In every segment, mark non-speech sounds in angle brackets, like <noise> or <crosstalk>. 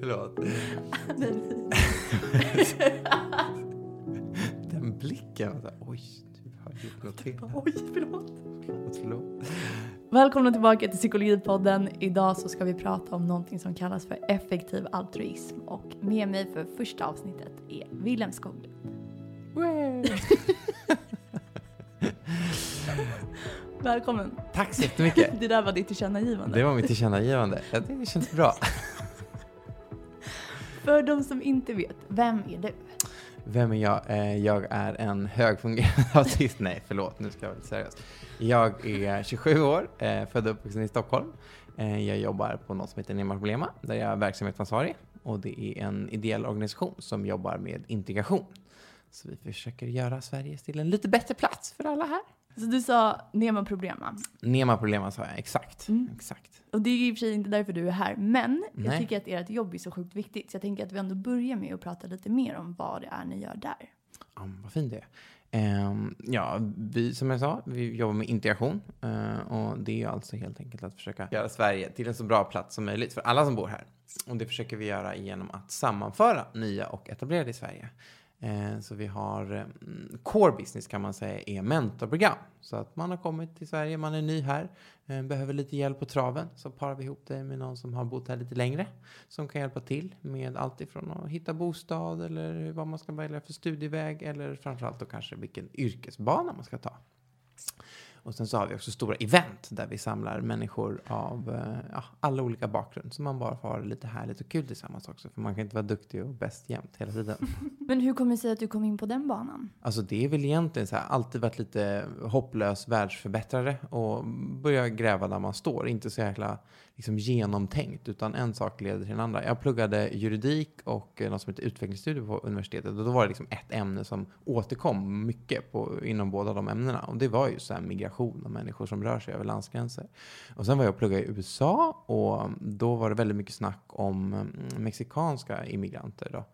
Förlåt. Den blicken. var så här, Oj, du har gjort något fel. Oj, förlåt. Förlåt, förlåt. Välkomna tillbaka till Psykologipodden. Idag så ska vi prata om någonting som kallas för effektiv altruism och med mig för första avsnittet är Wilhelm Skoglund. <laughs> Välkommen. Tack så jättemycket. <laughs> Det där var ditt tillkännagivande. Det var mitt tillkännagivande. Ja, Det känns bra. <laughs> För de som inte vet, vem är du? Vem är jag? Eh, Jag är en högfungerande <laughs> autist. Nej, förlåt, nu ska jag vara lite seriös. Jag är 27 år, eh, född och uppvuxen i Stockholm. Eh, Jag jobbar på något som heter Nema Problema, där jag är verksamhetsansvarig. Och det är en ideell organisation som jobbar med integration. Så vi försöker göra Sverige till en lite bättre plats för alla här. Så du sa Nema Problema. Nema Problema sa jag, exakt. Mm. exakt. Och det är i och för sig inte därför du är här, men jag Nej. tycker att ert jobb är så sjukt viktigt. Så jag tänker att vi ändå börjar med att prata lite mer om vad det är ni gör där. Ja, vad fint det är. Ehm, ja, vi, som jag sa, vi jobbar med integration. eh, och det är alltså helt enkelt att försöka göra Sverige till en så bra plats som möjligt för alla som bor här. Och det försöker vi göra genom att sammanföra nya och etablerade i Sverige. Eh, så vi har mm, core business kan man säga är mentorprogram. Så att man har kommit till Sverige, man är ny här, eh, behöver lite hjälp på traven. Så parar vi ihop det med någon som har bott här lite längre. Som kan hjälpa till med allt ifrån att hitta bostad eller vad man ska välja för studieväg. Eller framförallt då kanske vilken yrkesbana man ska ta. Och sen så har vi också stora event där vi samlar människor av eh, ja, alla olika bakgrund. Så man bara får ha det lite härligt och kul tillsammans också. För man kan inte vara duktig och bäst jämt hela tiden. <laughs> Men hur kommer det sig att du kom in på den banan? Alltså det är väl egentligen så här, alltid varit lite hopplös världsförbättrare och börja gräva där man står. Inte så jäkla liksom, genomtänkt, utan en sak leder till den andra. Jag pluggade juridik och eh, något som heter utvecklingsstudier på universitetet och då var det liksom ett ämne som återkom mycket på, inom båda de ämnena och det var ju så här migration och människor som rör sig över landsgränser. Och sen var jag och pluggade i USA och då var det väldigt mycket snack om mm, mexikanska immigranter då.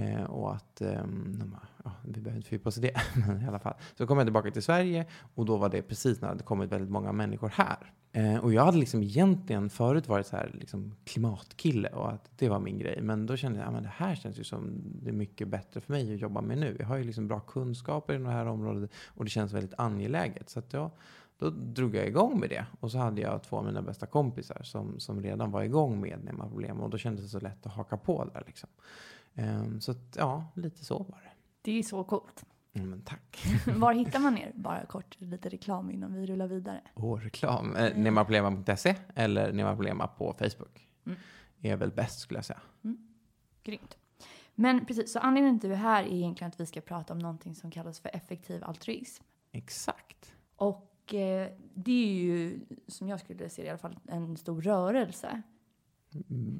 Eh, och att, eh, de, bara, ja, vi behöver inte fördjupa oss i det, <laughs> men i alla fall. Så kom jag tillbaka till Sverige och då var det precis när det hade kommit väldigt många människor här. Eh, och jag hade liksom egentligen förut varit så här liksom klimatkille och att det var min grej. Men då kände jag att det här känns ju som det är mycket bättre för mig att jobba med nu. Jag har ju liksom bra kunskaper i det här området och det känns väldigt angeläget. Så att jag, då drog jag igång med det. Och så hade jag två av mina bästa kompisar som, som redan var igång med Nema Problem. Och då kändes det så lätt att haka på där liksom. Ehm, så att, ja, lite så var det. Det är så coolt. Mm, tack. <laughs> Var hittar man er? Bara kort, lite reklam innan vi rullar vidare. Åh, reklam. Eh, nemaproblema.se eller nemaproblema på Facebook. Mm. Är väl bäst skulle jag säga. Grymt. Men precis, så anledningen till att du är här är egentligen att vi ska prata om någonting som kallas för effektiv altruism. Exakt. Och eh, det är ju, som jag skulle se det i alla fall, en stor rörelse.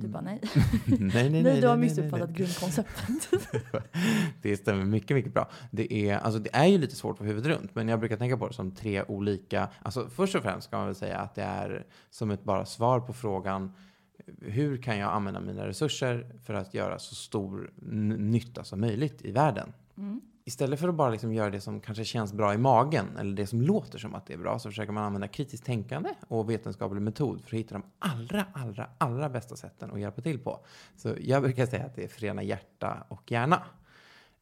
Du bara nej. <laughs> nej, nej, nej. Nej, du har missuppfattat grundkonceptet. <laughs> Det stämmer mycket, mycket bra. Det är, alltså, det är ju lite svårt få huvudet runt, men jag brukar tänka på det som tre olika... Alltså, först och främst kan man väl säga att det är som ett bara svar på frågan hur kan jag använda mina resurser för att göra så stor nytta som möjligt i världen? Mm. Istället för att bara liksom göra det som kanske känns bra i magen eller det som låter som att det är bra så försöker man använda kritiskt tänkande och vetenskaplig metod för att hitta de allra, allra, allra bästa sätten att hjälpa till på. Så jag brukar säga att det är förena hjärta och hjärna.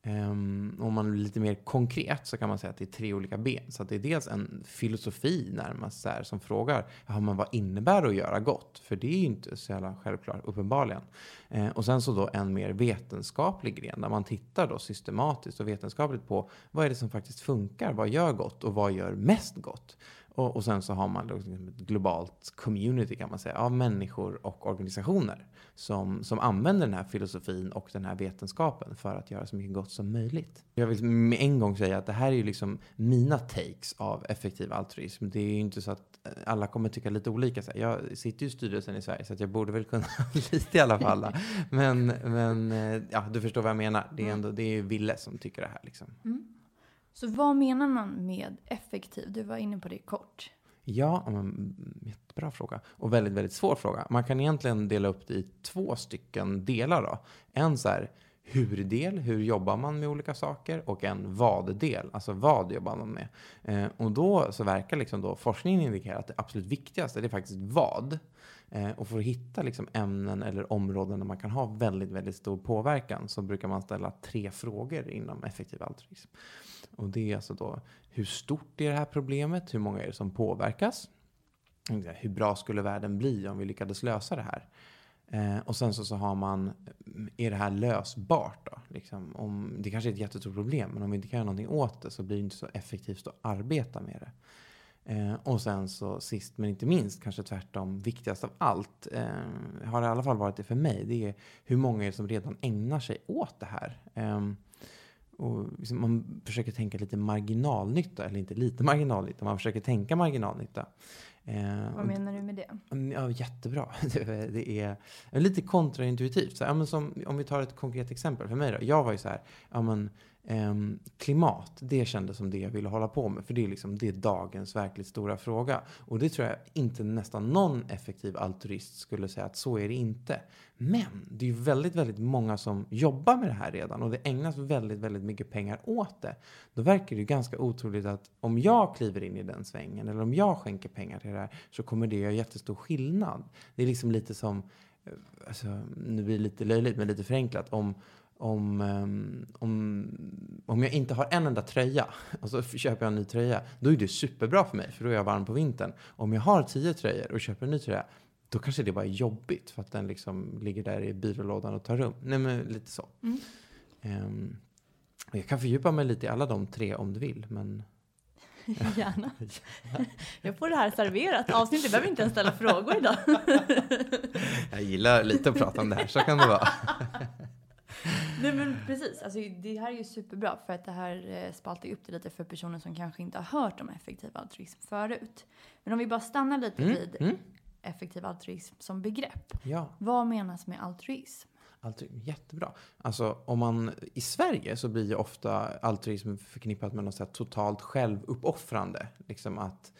Um, om man är lite mer konkret så kan man säga att det är tre olika ben. Så att det är dels en filosofi närmast här, som frågar ja, men vad innebär det att göra gott? För det är ju inte så jävla självklart, uppenbarligen. Uh, och sen så då en mer vetenskaplig gren där man tittar då systematiskt och vetenskapligt på vad är det som faktiskt funkar? Vad gör gott och vad gör mest gott? Och, och sen så har man liksom ett globalt community kan man säga av människor och organisationer som, som använder den här filosofin och den här vetenskapen för att göra så mycket gott som möjligt. Jag vill med en gång säga att det här är ju liksom mina takes av effektiv altruism. Det är ju inte så att eh, alla kommer tycka lite olika. Så Jag sitter ju i styrelsen i Sverige så jag borde väl kunna <laughs> lite i alla fall. Men, men eh, ja, du förstår vad jag menar. Det är ändå det är Ville som tycker det här liksom. Mm. Så vad menar man med effektiv? Du var inne på det kort. Ja, men, mm, jättebra fråga. Och väldigt, väldigt svår fråga. Man kan egentligen dela upp det i två stycken delar då. En så här, hur-del, hur jobbar man med olika saker, och en vad-del, alltså vad jobbar man med. Eh, och då så verkar liksom då forskningen indikera att det absolut viktigaste, det är faktiskt vad. Eh, och för att hitta liksom ämnen eller områden där man kan ha väldigt, väldigt stor påverkan så brukar man ställa tre frågor inom effektiv altruism. Och det är alltså då, hur stort är det här problemet? Hur många är det som påverkas? Hur bra skulle världen bli om vi lyckades lösa det här? Eh, och sen så, så har man, är det här lösbart då? Liksom, om, det kanske är ett jättestort problem, men om vi inte kan göra någonting åt det så blir det inte så effektivt att arbeta med det. Eh, och sen så sist men inte minst, kanske tvärtom, viktigast av allt, eh, har i alla fall varit det för mig, det är hur många är det som redan ägnar sig åt det här. Ehm, och liksom man försöker tänka lite marginalnytta, eller inte lite marginalnytta, man försöker tänka marginalnytta. Eh, Vad menar du med det? Mm, ja, jättebra. <laughs> Det är lite kontraintuitivt. Så, ja, som, om vi tar ett konkret exempel för mig då. Jag var ju så här, ja, men, Um, klimat, det kändes som det jag ville hålla på med. För det är, liksom, det är dagens verkligt stora fråga. Och det tror jag inte nästan någon effektiv altruist skulle säga att så är det inte. Men det är ju väldigt, väldigt många som jobbar med det här redan och det ägnas väldigt, väldigt mycket pengar åt det. Då verkar det ju ganska otroligt att om jag kliver in i den svängen eller om jag skänker pengar till det här så kommer det göra jättestor skillnad. Det är liksom lite som, eh, alltså, nu blir det lite löjligt men lite förenklat, om om, ehm, om, om jag inte har en enda tröja och så köper jag en ny tröja, då är det superbra för mig, för då är jag varm på vintern. Om jag har tio tröjor och köper en ny tröja, då kanske det bara är jobbigt för att den liksom ligger där i byrålådan och tar rum. Nej, men lite så. Mm. Um, jag kan fördjupa mig lite i alla de tre om du vill, men... <laughs> Gärna. Jag får det här serverat. Avsnittet behöver inte ens ställa frågor idag. <laughs> Jag gillar lite att prata om det här, så kan det vara. <laughs> Nej men precis, alltså, det här är ju superbra för att det här eh, spaltar upp det lite för personer som kanske inte har hört om effektiv altruism förut. Men om vi bara stannar lite mm. vid mm. effektiv altruism som begrepp. Ja. Vad menas med altruism? Altruism, jättebra. Alltså om man, i Sverige så blir ju ofta altruism förknippat med något så totalt självuppoffrande. Liksom att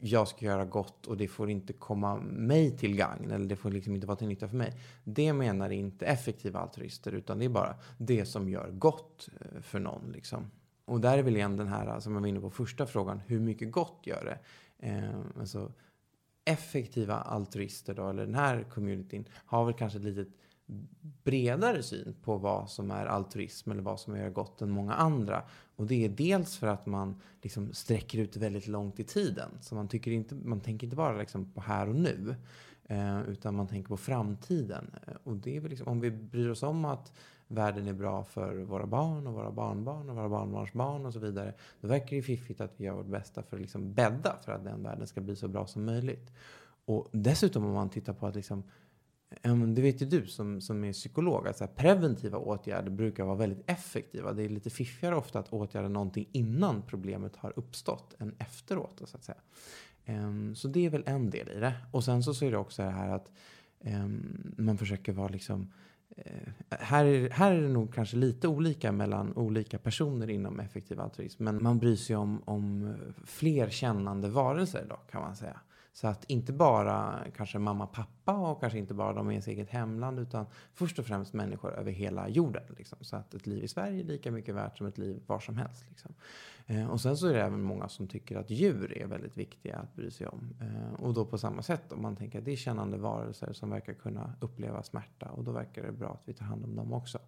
jag ska göra gott och det får inte komma mig till gagn eller det får liksom inte vara till nytta för mig. Det menar inte effektiva altruister utan det är bara det som gör gott eh, för någon. Liksom. Och där är väl igen den här som jag var inne på första frågan, hur mycket gott gör det? Eh, alltså, effektiva altruister då, eller den här communityn, har väl kanske ett litet bredare syn på vad som är altruism eller vad som är gott än många andra. Och det är dels för att man liksom sträcker ut väldigt långt i tiden. Så man, tycker inte, man tänker inte bara liksom på här och nu. Eh, utan man tänker på framtiden. Eh, och det är väl liksom, om vi bryr oss om att världen är bra för våra barn och våra barnbarn och våra barnbarnsbarn och så vidare. Då verkar det fiffigt att vi gör vårt bästa för att liksom bädda för att den världen ska bli så bra som möjligt. Och dessutom om man tittar på att liksom det vet ju du som, som är psykolog, att så preventiva åtgärder brukar vara väldigt effektiva. Det är lite fiffigare ofta att åtgärda någonting innan problemet har uppstått än efteråt. Så att säga. Så det är väl en del i det. Och sen så, så är det också det här att man försöker vara liksom eh, här, är, här är det nog kanske lite olika mellan olika personer inom effektiv altruism. Men man bryr sig om, om fler kännande varelser då, kan man säga. Så att inte bara kanske mamma, pappa och kanske inte bara de i ens eget hemland utan först och främst människor över hela jorden. Liksom. Så att ett liv i Sverige är lika mycket värt som ett liv var som helst. Liksom. Eh, och sen så är det även många som tycker att djur är väldigt viktiga att bry sig om. Eh, och då på samma sätt om man tänker att det är kännande varelser som verkar kunna uppleva smärta och då verkar det bra att vi tar hand om dem också.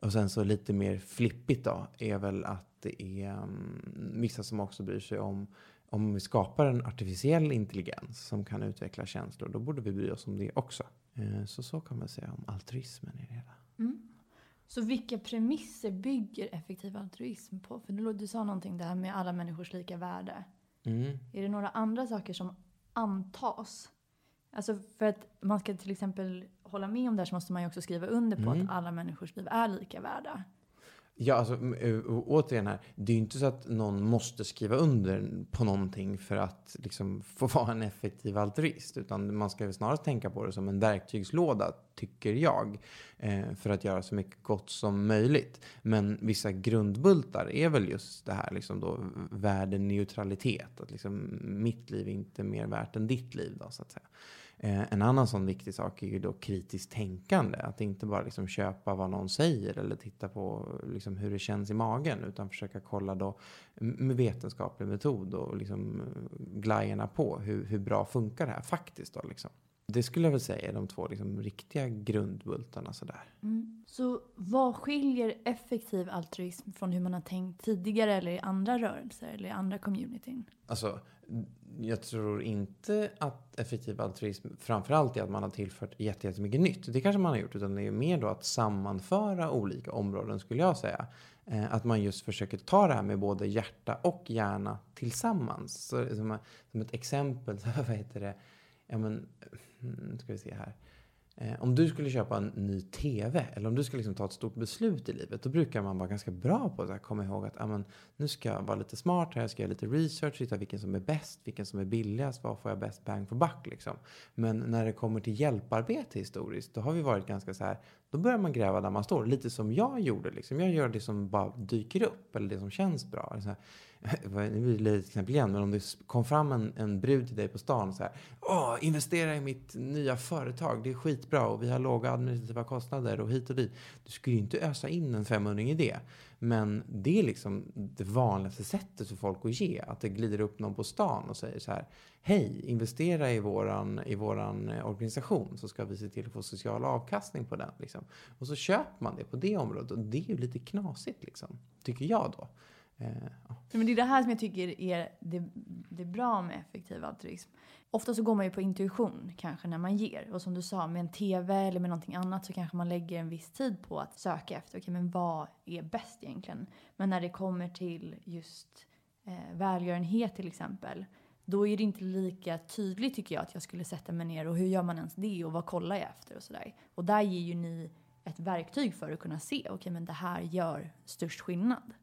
Och sen så lite mer flippigt då är väl att det är um, vissa som också bryr sig om om vi skapar en artificiell intelligens som kan utveckla känslor, då borde vi bry oss om det också. Eh, så så kan man säga om altruismen i det hela. Mm. Så vilka premisser bygger effektiv altruism på? För du sa någonting där med alla människors lika värde. Mm. Är det några andra saker som antas? Alltså för att man ska till exempel hålla med om det här så måste man ju också skriva under på mm. att alla människors liv är lika värda. Ja, alltså, eh, återigen här. Det är ju inte så att någon måste skriva under på någonting för att liksom, <laughs> få vara en effektiv altruist. Utan man ska väl snarast tänka på det som en verktygslåda tycker jag. Eh, för att göra så mycket gott som möjligt. Men vissa grundbultar är väl just det här liksom då värdeneutralitet. Att liksom mitt liv är inte mer värt än ditt liv då så att säga. Eh, en annan sån viktig sak är ju då kritiskt tänkande. Att inte bara liksom köpa vad någon säger eller titta på liksom hur det känns i magen. Utan försöka kolla då med vetenskaplig metod och liksom glajjorna på. Hur, hur bra funkar det här faktiskt då liksom. Det skulle jag väl säga är de två liksom riktiga grundbultarna sådär. Mm. Så vad skiljer effektiv altruism från hur man har tänkt tidigare eller i andra rörelser eller i andra communityn? Alltså, jag tror inte att effektiv altruism framförallt är att man har tillfört jättemycket nytt. Det kanske man har gjort, utan det är mer då att sammanföra olika områden skulle jag säga. Eh, att man just försöker ta det här med både hjärta och hjärna tillsammans. Så, som, som ett exempel, <laughs> vad heter det? Ja men, nu ska vi se här. Eh, om du skulle köpa en ny TV eller om du ska liksom ta ett stort beslut i livet. Då brukar man vara ganska bra på att komma ihåg att amen, nu ska jag vara lite smart här. Jag ska göra lite research. Hitta vilken som är bäst. Vilken som är billigast. Vad får jag bäst bang for buck liksom. Men när det kommer till hjälparbete historiskt. Då har vi varit ganska så här. Då börjar man gräva där man står. Lite som jag gjorde liksom. Jag gör det som bara dyker upp. Eller det som känns bra. <laughs> Nu blir det ett exempel igen, men om det kom fram en, en brud till dig på stan så här. Åh, investera i mitt nya företag, det är skitbra och vi har låga administrativa kostnader och hit och dit. Du skulle ju inte ösa in en 500 i det. Men det är liksom det vanligaste sättet för folk att ge. Att det glider upp någon på stan och säger så här. Hej, investera i våran, i våran eh, organisation så ska vi se till att få social avkastning på den. Liksom. Och så köper man det på det området. Och det är ju lite knasigt liksom, tycker jag då. Eh, ja. Men det är det här som jag tycker är det, det är bra med effektiv altruism. Ofta så går man ju på intuition kanske när man ger. Och som du sa, med en TV eller med någonting annat så kanske man lägger en viss tid på att söka efter, okej okay, men vad är bäst egentligen? Men när det kommer till just eh, välgörenhet till exempel, då är det inte lika tydligt tycker jag att jag skulle sätta mig ner och hur gör man ens det och vad kollar jag efter och sådär. Och där ger ju ni ett verktyg för att kunna se, okej okay, men det här gör störst skillnad.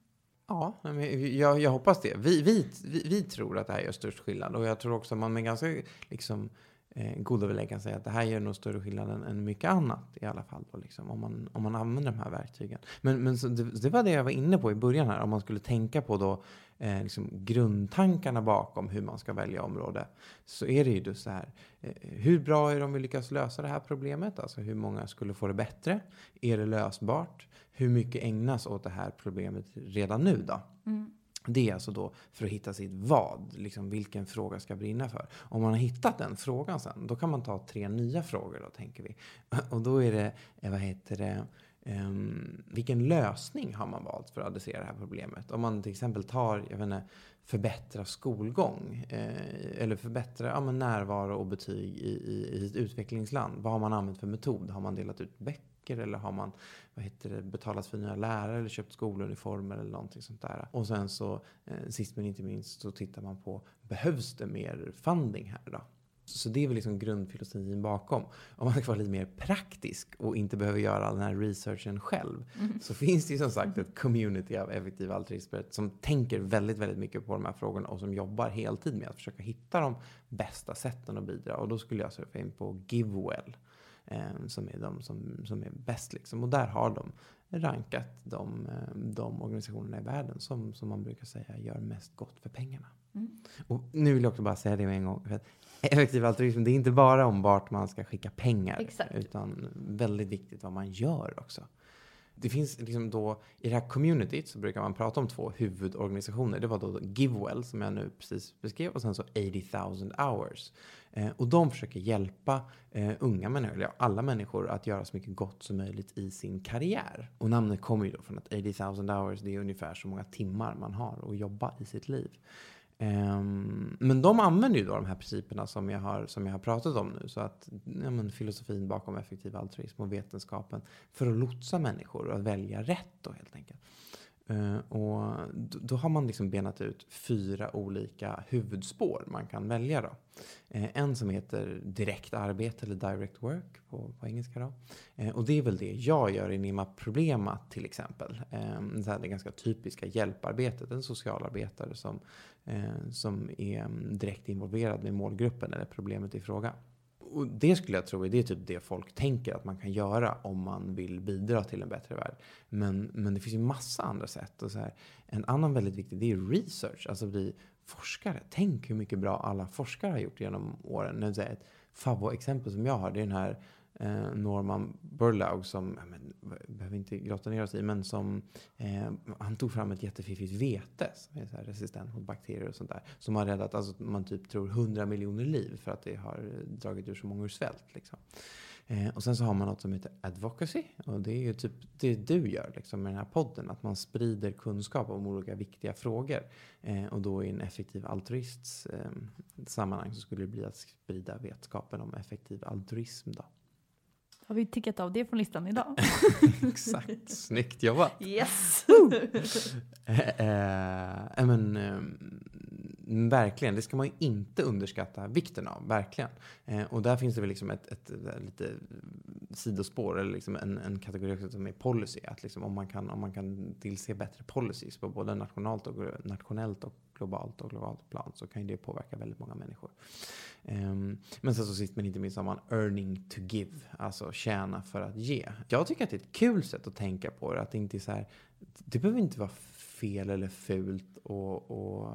Ja, jag, jag hoppas det. Vi, vi, vi, vi, tror att det här gör störst skillnad och jag tror också att man med ganska liksom, eh, goda belägg kan säga att det här gör nog större skillnad än, än mycket annat i alla fall. Då, liksom, om, man, om man använder de här verktygen. Men, men så det, det, var det jag var inne på i början här. Om man skulle tänka på då eh, liksom grundtankarna bakom hur man ska välja område. Så är det ju just så här. Eh, hur bra är det om vi lyckas lösa det här problemet? Alltså hur många skulle få det bättre? Är det lösbart? Hur mycket ägnas åt det här problemet redan nu då? Mm. Det är alltså då för att hitta sitt vad, liksom vilken fråga ska brinna för. Om man har hittat den frågan sen, då kan man ta tre nya frågor då, tänker vi. <laughs> Och då är det, eh, vad heter det, um, vilken lösning har man valt för att adressera det här problemet? Om man till exempel tar, jag vet inte, förbättra skolgång eh, eller förbättra ja, men närvaro och betyg i, i, i ett utvecklingsland. Vad har man använt för metod? Har man delat ut böcker? Eller har man vad heter det, betalat för nya lärare eller köpt skoluniformer eller någonting sånt där. Och sen så eh, sist men inte minst så tittar man på behövs det mer funding här då? Så det är väl liksom grundfilosofin bakom. Om man ska vara lite mer praktisk och inte behöver göra all den här researchen själv. Mm. Så finns det ju som sagt ett community av effektiva altruister som tänker väldigt, väldigt mycket på de här frågorna och som jobbar heltid med att försöka hitta de bästa sätten att bidra. Och då skulle jag surfa in på Givewell eh, som är de som, som är bäst. Liksom. Och där har de rankat de, eh, de organisationerna i världen som, som man brukar säga gör mest gott för pengarna. Mm. Och nu vill jag också bara säga det med en gång. För att effektiv altruism, det är inte bara om vart man ska skicka pengar. Exakt. Utan väldigt viktigt vad man gör också. Det finns liksom då, i det här communityt så brukar man prata om två huvudorganisationer. Det var då Givewell som jag nu precis beskrev och sen så 80,000 hours. Eh, och de försöker hjälpa eh, unga människor, eller alla människor, att göra så mycket gott som möjligt i sin karriär. Och namnet kommer ju då från att 80,000 hours, det är ungefär så många timmar man har att jobba i sitt liv. Um, men de använder ju då de här principerna som jag har, som jag har pratat om nu. Så att ja, men, filosofin bakom effektiv altruism och vetenskapen för att lotsa människor och att välja rätt då helt enkelt. Eh, och då, har man liksom benat ut fyra olika huvudspår man kan välja. Då. Eh, en som heter direkt arbete eller direct work på, på engelska. Då. Eh, och det är väl det jag gör i Nima Problema till exempel. Ehm, så här, det ganska typiska hjälparbetet. En socialarbetare som, som är mm, direkt involverad med målgruppen eller problemet i fråga och det skulle jag tro är det typ det folk tänker att man kan göra om man vill bidra till en bättre värld. Men, men det finns ju massa andra sätt. Och så här, en annan väldigt viktig det är research, alltså bli forskare. Tänk hur mycket bra alla forskare har gjort genom åren. Nu säger ett favoritexempel som jag har, det är den här eh, Norman Burlaug som, jag men, behöver inte grotta ner oss i, men som eh, han tog fram ett jättefiffigt vete som är så här resistent mot bakterier och sånt där. Som har räddat, alltså man typ tror 100 miljoner liv för att det har eh, dragit ur så många ur svält. Liksom. Eh, och sen så har man något som heter advocacy. Och det är ju typ det du gör liksom, med den här podden. Att man sprider kunskap om olika viktiga frågor. Eh, och då i en effektiv altruists eh, sammanhang så skulle det bli att sprida vetskapen om effektiv altruism. Då. Har vi tickat av det från listan idag? <laughs> Exakt, snyggt jobbat! Yes! <laughs> eh, men, eh, Mm, verkligen, det ska man ju inte underskatta vikten av, verkligen. Eh, och där finns det väl liksom ett, ett, ett lite sidospår, eller liksom en, en kategori som är policy. Att liksom om, man kan, om man kan tillse bättre policies på både nationellt och, nationellt och globalt och globalt plan så kan ju det påverka väldigt många människor. Um, men sen så sist men inte minst har man earning to give, alltså tjäna för att ge. Jag tycker att det är ett kul sätt att tänka på det, att det inte är så här, det behöver inte vara fel eller fult och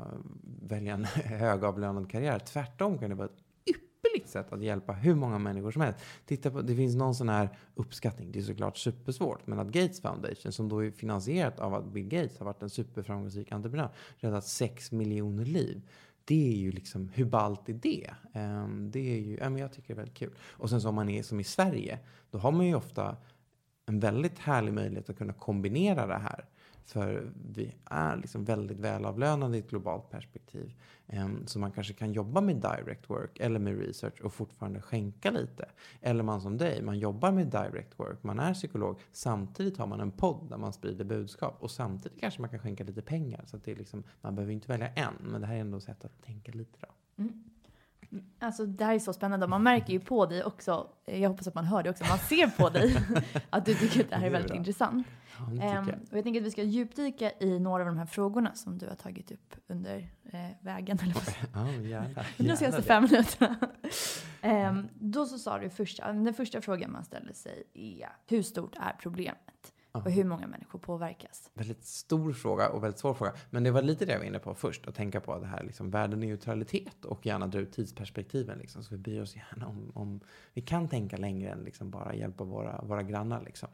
välja en <laughs> högavlönad karriär. Tvärtom kan det vara ett ypperligt sätt att hjälpa hur många människor som helst. Titta på, det finns någon sån här uppskattning, det är såklart supersvårt, men att Gates Foundation, som då är finansierat av att Bill Gates har varit en superframgångsrik entreprenör, räddat 6 miljoner liv. Det är ju liksom, hur ballt är det? Ehm, det är ju, ja, men jag tycker det är väldigt kul. Och sen så om man är som i Sverige, då har man ju ofta en väldigt härlig möjlighet att kunna kombinera det här för vi är liksom väldigt välavlönade i ett globalt perspektiv. Um, så man kanske kan jobba med direct work eller med research och fortfarande skänka lite. Eller man som dig, man jobbar med direct work, man är psykolog. Samtidigt har man en podd där man sprider budskap och samtidigt kanske man kan skänka lite pengar. Så det är liksom, man behöver inte välja en, men det här är ändå ett sätt att tänka lite. Då. Mm. Alltså det här är så spännande. Man märker ju på dig också, jag hoppas att man hör det också, man ser på dig <laughs> att du tycker att det här är väldigt intressant. Ja, um, och jag tänker att vi ska djupdyka i några av de här frågorna som du har tagit upp under eh, vägen. Eller vad? Ja, gärna, de senaste fem minuterna. um, då så sa du första, den första frågan man ställer sig är hur stort är problemet? Och hur många människor påverkas? Väldigt stor fråga och väldigt svår fråga. Men det var lite det jag var inne på först. Att tänka på det här liksom, värdeneutralitet och gärna dra ut tidsperspektiven. Liksom, så vi bryr oss gärna om, om vi kan tänka längre än liksom, bara hjälpa våra, våra grannar. Liksom.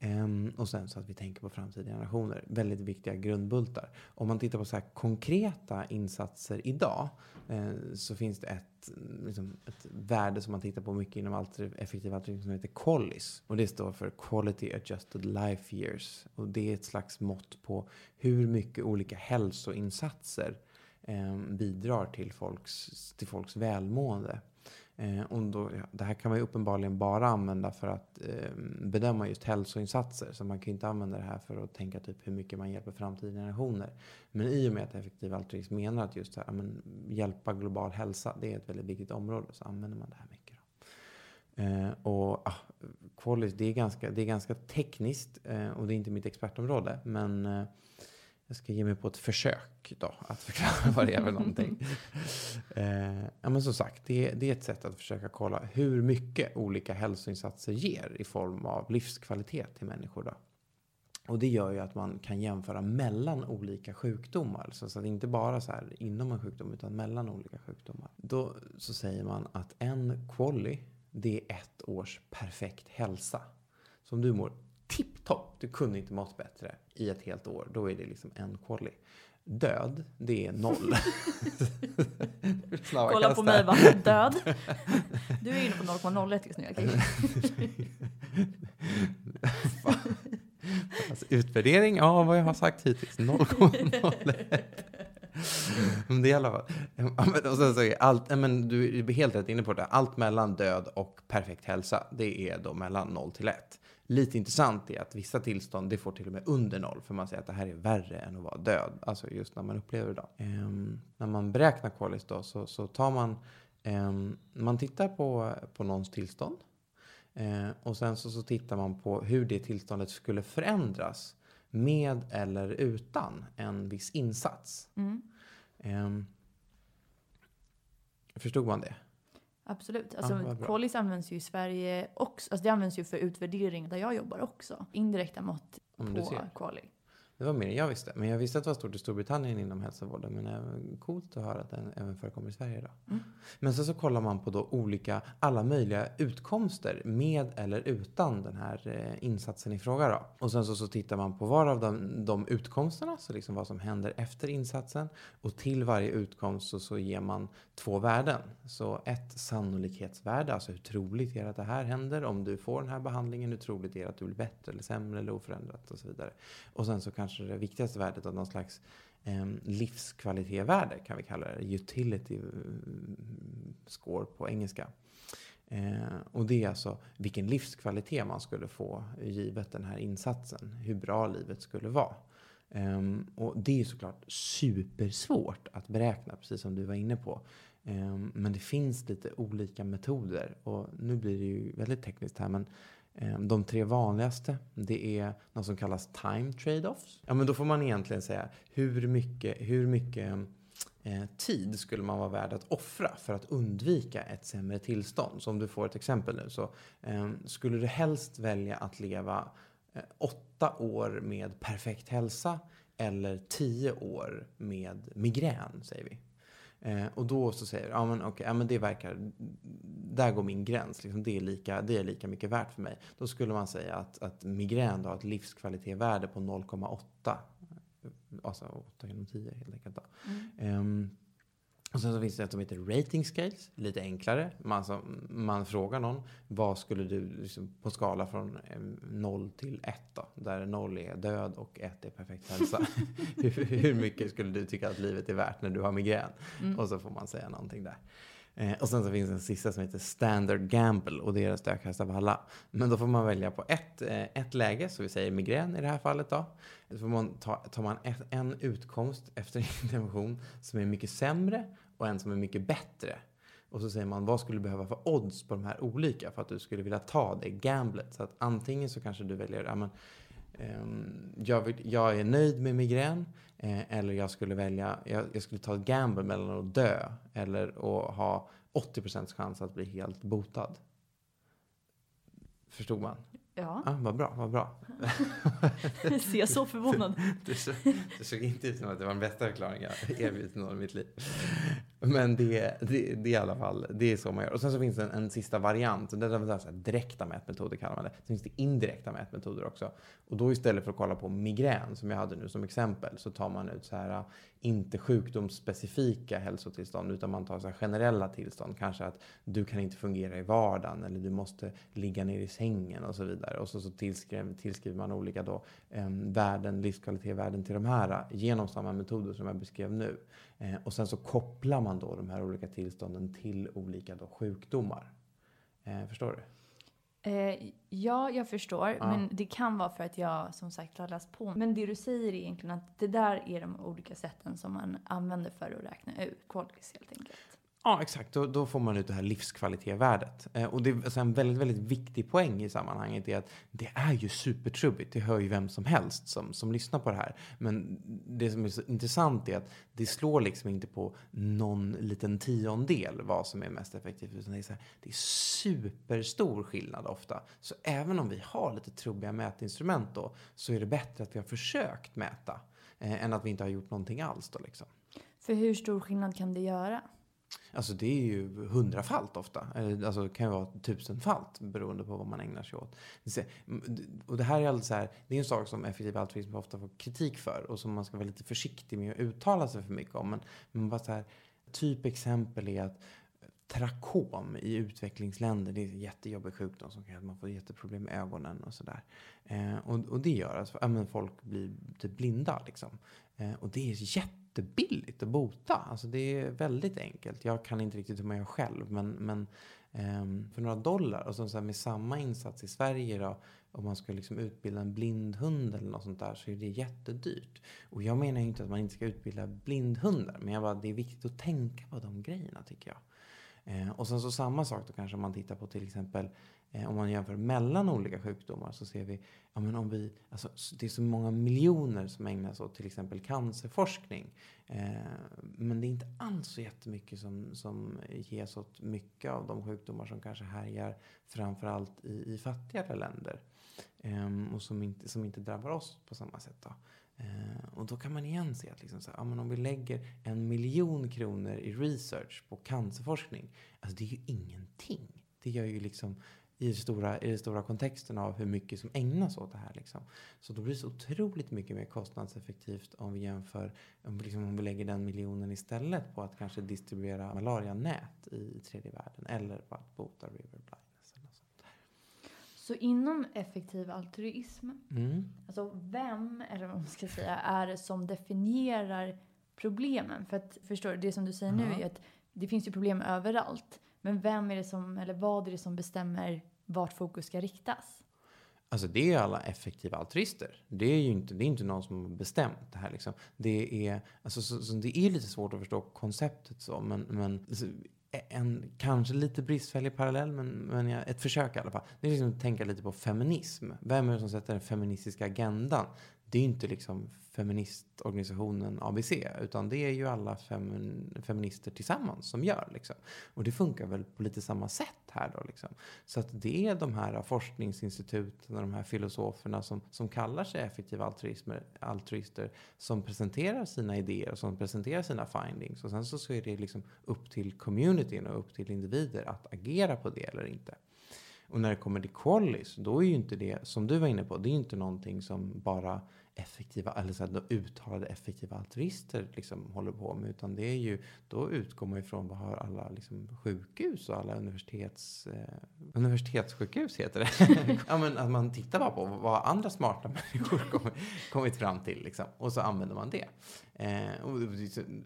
Ehm, och sen så att vi tänker på framtida generationer. Väldigt viktiga grundbultar. Om man tittar på så här konkreta insatser idag eh, så finns det ett, liksom, ett värde som man tittar på mycket inom alter, effektiv altruism som heter QALYS. Och det står för Quality Adjusted Life Years. Och det är ett slags mått på hur mycket olika hälsoinsatser eh, bidrar till folks, till folks välmående. Eh, och då, ja, det här kan man ju uppenbarligen bara använda för att eh, bedöma just hälsoinsatser. Så man kan ju inte använda det här för att tänka typ hur mycket man hjälper framtida generationer. Men i och med att effektiv altruism menar att just här, men, hjälpa global hälsa, det är ett väldigt viktigt område, så använder man det här mycket. Eh, och ah, Qualis, det är ganska, det är ganska tekniskt eh, och det är inte mitt expertområde. Men eh, jag ska ge mig på ett försök då, att förklara <laughs> vad det är för någonting. <laughs> eh, ja, men som sagt, det, det, är ett sätt att försöka kolla hur mycket olika hälsoinsatser ger i form av livskvalitet till människor. Då. Och det gör ju att man kan jämföra mellan olika sjukdomar. Så, så att inte bara så här inom en sjukdom utan mellan olika sjukdomar. Då så säger man att en quali, det är ett års perfekt hälsa. Så om du mår tipptopp, du kunde inte mått bättre i ett helt år, då är det liksom en quali. Död, det är noll. <laughs> Kolla på mig bara, död. Du är inne på 0,01 just nu, okej? <laughs> alltså, utvärdering av vad jag har sagt hittills, 0,01. det är i alla fall. Och sen så är allt, men du är helt rätt inne på det. Allt mellan död och perfekt hälsa, det är då mellan 0 till 1 lite intressant är att vissa tillstånd, det får till och med under noll. För man säger att det här är värre än att vara död. Alltså just när man upplever det. Um, när man beräknar qualis då så, så tar man, um, man tittar på, på någons tillstånd. Uh, och sen så, så tittar man på hur det tillståndet skulle förändras med eller utan en viss insats. Mm. Um, förstod man det? Absolut. Alltså, ja, Qualis används ju i Sverige också. Alltså det används ju för utvärdering där jag jobbar också. Indirekta mått på Quali. Det var mer än jag visste. Men jag visste att det var stort i Storbritannien inom hälsovården. Men är coolt att höra att den även förekommer i Sverige idag. Mm. Men sen så kollar man på då olika, alla möjliga utkomster med eller utan den här eh, insatsen i fråga då. Och sen så, så tittar man på var av de, de utkomsterna, så liksom vad som händer efter insatsen. Och till varje utkomst så, så ger man två värden. Så ett sannolikhetsvärde, alltså hur troligt är det att det här händer om du får den här behandlingen. Hur troligt är det att du blir bättre eller sämre eller oförändrat och så vidare. Och sen så kanske Kanske det viktigaste värdet av någon slags eh, livskvalitetevärde kan vi kalla det. Utility eh, score på engelska. Eh, och det är alltså vilken livskvalitet man skulle få givet den här insatsen. Hur bra livet skulle vara. Um, och det är såklart supersvårt att beräkna, precis som du var inne på. Um, men det finns lite olika metoder. Och nu blir det ju väldigt tekniskt här, men Ehm, de tre vanligaste, det är något som kallas time trade-offs. Ja, men då får man egentligen säga hur mycket, hur mycket eh, tid skulle man vara värd att offra för att undvika ett sämre tillstånd. Så om du får ett exempel nu så ehm, skulle du helst välja att leva Eh, åtta år med perfekt hälsa eller tio år med migrän, säger vi. Eh, och då så säger du, ja men okay, ja, men det verkar, där går min gräns, liksom, det, är lika, det är lika mycket värt för mig. Då skulle man säga att, att migrän har ett livskvalitetevärde på 0,8. Alltså 8 genom 10 helt enkelt. Då. Mm. Um, och sen så finns det ett som heter rating scales, lite enklare. Man, alltså, man frågar någon, vad skulle du liksom, på skala från 0 till 1 då? Där 0 är död och 1 är perfekt hälsa. <laughs> hur, hur, mycket skulle du tycka att livet är värt när du har migrän? Mm. Och så får man säga någonting där. Eh, och sen så finns det en sista som heter Standard Gamble och det är den stökigaste av alla. Men då får man välja på ett, eh, ett läge, så vi säger migrän i det här fallet då. Så får man ta, tar man ett, en utkomst efter <laughs> intervention som är mycket sämre och en som är mycket bättre. Och så säger man vad skulle du behöva för odds på de här olika för att du skulle vilja ta det gamblet. Så att antingen så kanske du väljer, ja, men, jag, vill, jag, är nöjd med migrän eh, eller jag skulle välja, jag, jag, skulle ta ett gamble mellan att dö eller att ha 80% chans att bli helt botad. Förstod man? Ja. Ah, vad bra, vad bra. <laughs> Ser så förvånad <laughs> det, såg, det såg inte ut som att det var den bästa förklaringen jag erbjudit någon i mitt liv. Men det, det, det, är i alla fall det är så man gör. Och sen så finns det en, en sista variant. Det är så direkta mätmetoder kallar man det. Sen finns det indirekta mätmetoder också. Och då istället för att kolla på migrän som jag hade nu som exempel så tar man ut så här inte sjukdomsspecifika hälsotillstånd utan man tar så generella tillstånd. Kanske att du kan inte fungera i vardagen eller du måste ligga ner i sängen och så vidare. Och så, så tillskriver, tillskriver man olika då, eh, värden, livskvalitetsvärden till de här genom samma metoder som jag beskrev nu. Eh, och sen så kopplar man då de här olika tillstånden till olika då sjukdomar. Eh, förstår du? Eh, ja, jag förstår. Ja. Men det kan vara för att jag som sagt har läst på. Men det du säger är egentligen att det där är de olika sätten som man använder för att räkna ut qualities helt enkelt. Ja, exakt. Då, då, får man ut det här livskvalitetsvärdet. Eh, och det är alltså en väldigt, väldigt viktig poäng i sammanhanget är att det är ju supertrubbigt. Det hör ju vem som helst som, som lyssnar på det här. Men det som är så intressant är att det slår liksom inte på någon liten tiondel vad som är mest effektivt. Utan det är, så här, det är superstor skillnad ofta. Så även om vi har lite trubbiga mätinstrument då så är det bättre att vi har försökt mäta eh, än att vi inte har gjort någonting alls då liksom. För hur stor skillnad kan det göra? Alltså det är ju hundrafalt ofta. Eh, alltså det kan ju vara tusenfalt beroende på vad man ägnar sig åt. Och det här är alltså så här, det är en sak som effektiv altruism ofta får kritik för och som man ska vara lite försiktig med att uttala sig för mycket om. Men, men bara så här, typ exempel är att trakom i utvecklingsländer, det är en jättejobbig sjukdom som kan göra att man får jätteproblem med ögonen och sådär. Eh, och, och det gör att ja, folk blir typ blinda liksom. Eh, och det är jättebilligt att bota. Alltså det är väldigt enkelt. Jag kan inte riktigt hur man gör själv, men, men ehm, för några dollar och så, så med samma insats i Sverige då, om man ska liksom utbilda en blindhund eller något sånt där så är det jättedyrt. Och jag menar inte att man inte ska utbilda blindhundar, men jag bara, det är viktigt att tänka på de grejerna tycker jag. Eh, och sen så samma sak då kanske om man tittar på till exempel Eh, om man jämför mellan olika sjukdomar så ser vi, ja men om vi, alltså det är så många miljoner som ägnas åt till exempel cancerforskning. Eh, men det är inte alls så jättemycket som, som ges åt mycket av de sjukdomar som kanske härjar framförallt i, i fattigare länder. Eh, och som inte, som inte drabbar oss på samma sätt. Då. Eh, och då kan man igen se att liksom så här, ja, men om vi lägger en miljon kronor i research på cancerforskning, alltså det är ju ingenting. Det gör ju liksom i den stora, i den stora kontexten av hur mycket som ägnas åt det här. Liksom. Så då blir det så otroligt mycket mer kostnadseffektivt om vi jämför, om vi, liksom, om vi lägger den miljonen istället på att kanske distribuera malarianät i tredje världen eller på att bota river blindness. Eller sånt där. Så inom effektiv altruism, Mm. alltså vem, eller vad man ska säga, är det som definierar problemen? För att förstår du, det som du säger nu Ja. är att det finns ju problem överallt. Men vem är det som, eller vad är det som bestämmer vart fokus ska riktas? Alltså det är alla effektiva altruister. Det är ju inte, det är inte någon som har bestämt det här. Liksom. Det, är, alltså, så, så det är lite svårt att förstå konceptet så. Men, men alltså, en kanske lite bristfällig parallell, men, men ja, ett försök i alla fall. Det är liksom att tänka lite på feminism. Vem är det som sätter den feministiska agendan? Det är ju inte liksom feministorganisationen ABC, utan det är ju alla fem, feminister tillsammans som gör. Liksom. Och det funkar väl på lite samma sätt här då. Liksom. Så att det är de här forskningsinstituten och de här filosoferna som, som kallar sig effektiva altruister som presenterar sina idéer och som presenterar sina findings. Och sen så, så är det liksom upp till communityn och upp till individer att agera på det eller inte. Och när det kommer till qualis, då är ju inte det, som du var inne på, det är ju inte någonting som bara effektiva, eller så här, uttalade effektiva altruister liksom håller på med. Utan det är ju, då utgår man ifrån vad har alla liksom, sjukhus och alla universitets, eh, universitetssjukhus heter det. <laughs> ja, men att man tittar bara på vad andra smarta <laughs> människor kommit, kommit fram till. Liksom, och så använder man det. Eh, och,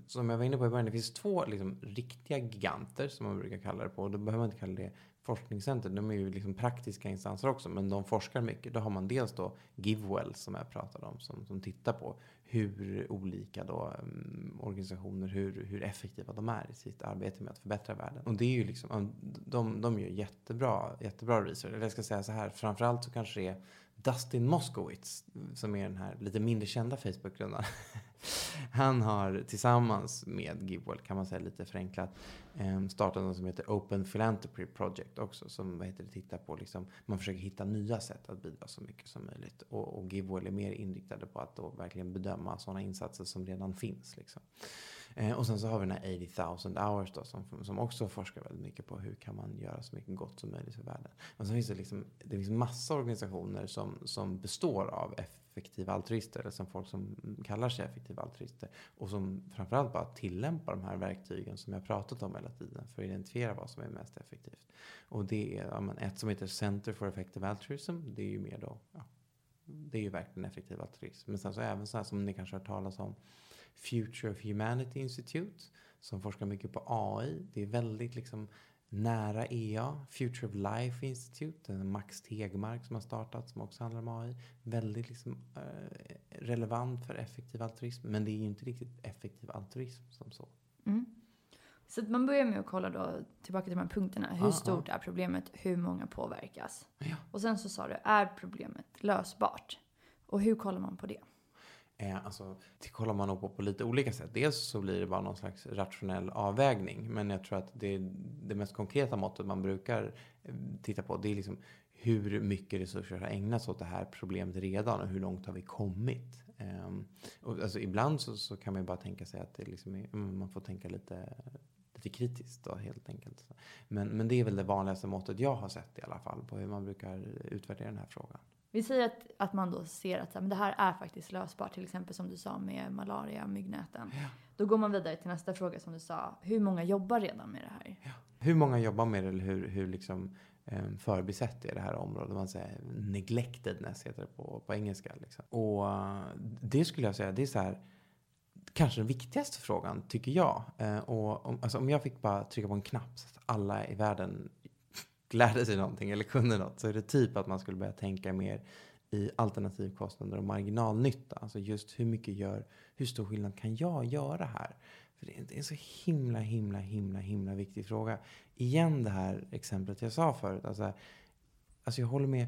som jag var inne på i början, det finns två liksom, riktiga giganter som man brukar kalla det på. Och då behöver man inte kalla det forskningscenter, de är ju liksom praktiska instanser också, men de forskar mycket. Då har man dels då Givewell som jag pratade om, som, som tittar på hur olika då, um, organisationer, hur, hur effektiva de är i sitt arbete med att förbättra världen. Och det är ju liksom, de, de gör jättebra, jättebra research. Eller jag ska säga så här, framförallt så kanske det är Dustin Moskowitz, som är den här lite mindre kända Facebook-grundaren. <laughs> Han har tillsammans med Givewell, kan man säga lite förenklat, ehm, startat något som heter Open Philanthropy Project också. Som vad heter det, tittar på, liksom, man försöker hitta nya sätt att bidra så mycket som möjligt. Och, och Givewell är mer inriktade på att då verkligen bedöma sådana insatser som redan finns. Liksom. Eh, och sen så har vi den här 80,000 hours då, som, som också forskar väldigt mycket på hur kan man göra så mycket gott som möjligt för världen. Och sen finns det liksom, det finns massa organisationer som, som består av effektiva altruister, eller som folk som kallar sig effektiva altruister. Och som framförallt bara tillämpar de här verktygen som jag pratat om hela tiden för att identifiera vad som är mest effektivt. Och det är ja, men ett som heter Center for Effective Altruism. Det är ju mer då, ja, det är ju verkligen effektiv altruism. Men sen så även så här som ni kanske har hört talas om Future of Humanity Institute som forskar mycket på AI. Det är väldigt liksom nära EA. Future of Life Institute, Max Tegmark som har startat som också handlar om AI. Väldigt liksom, eh, relevant för effektiv altruism. Men det är ju inte riktigt effektiv altruism som så. Mm. Så man börjar med att kolla då, tillbaka till de här punkterna. Hur Ja, stort är problemet? Hur många påverkas? Ja. Och sen så sa du, är problemet lösbart? Och hur kollar man på det? Eh, alltså, det kollar man nog på på lite olika sätt. Dels så blir det bara någon slags rationell avvägning. Men jag tror att det, det mest konkreta måttet man brukar eh, titta på det är liksom hur mycket resurser har ägnats åt det här problemet redan och hur långt har vi kommit? Um, och alltså, ibland så, så kan man ju bara tänka sig att det liksom är, mm, man får tänka lite, lite kritiskt då, helt enkelt. Men, men det är väl det vanligaste måttet jag har sett i alla fall på hur man brukar utvärdera den här frågan. Vi säger att, att man då ser att så här, men det här är faktiskt lösbart, till exempel som du sa med malaria, myggnäten. Ja. Då går man vidare till nästa fråga som du sa, hur många jobbar redan med det här? Hur många jobbar med det eller hur, hur liksom, eh, förbisett är det här området? Man säger neglectedness heter det på, på engelska. Liksom. Och eh, det skulle jag säga, det är så här, kanske den viktigaste frågan tycker jag. Eh, och om, alltså, om jag fick bara trycka på en knapp så att alla i världen lärde sig någonting eller kunde något så är det typ att man skulle börja tänka mer i alternativkostnader och marginalnytta. Alltså just hur mycket gör, hur stor skillnad kan jag göra här? För det är en så himla, himla, himla, himla viktig fråga. Igen det här exemplet jag sa förut. Alltså, alltså jag håller med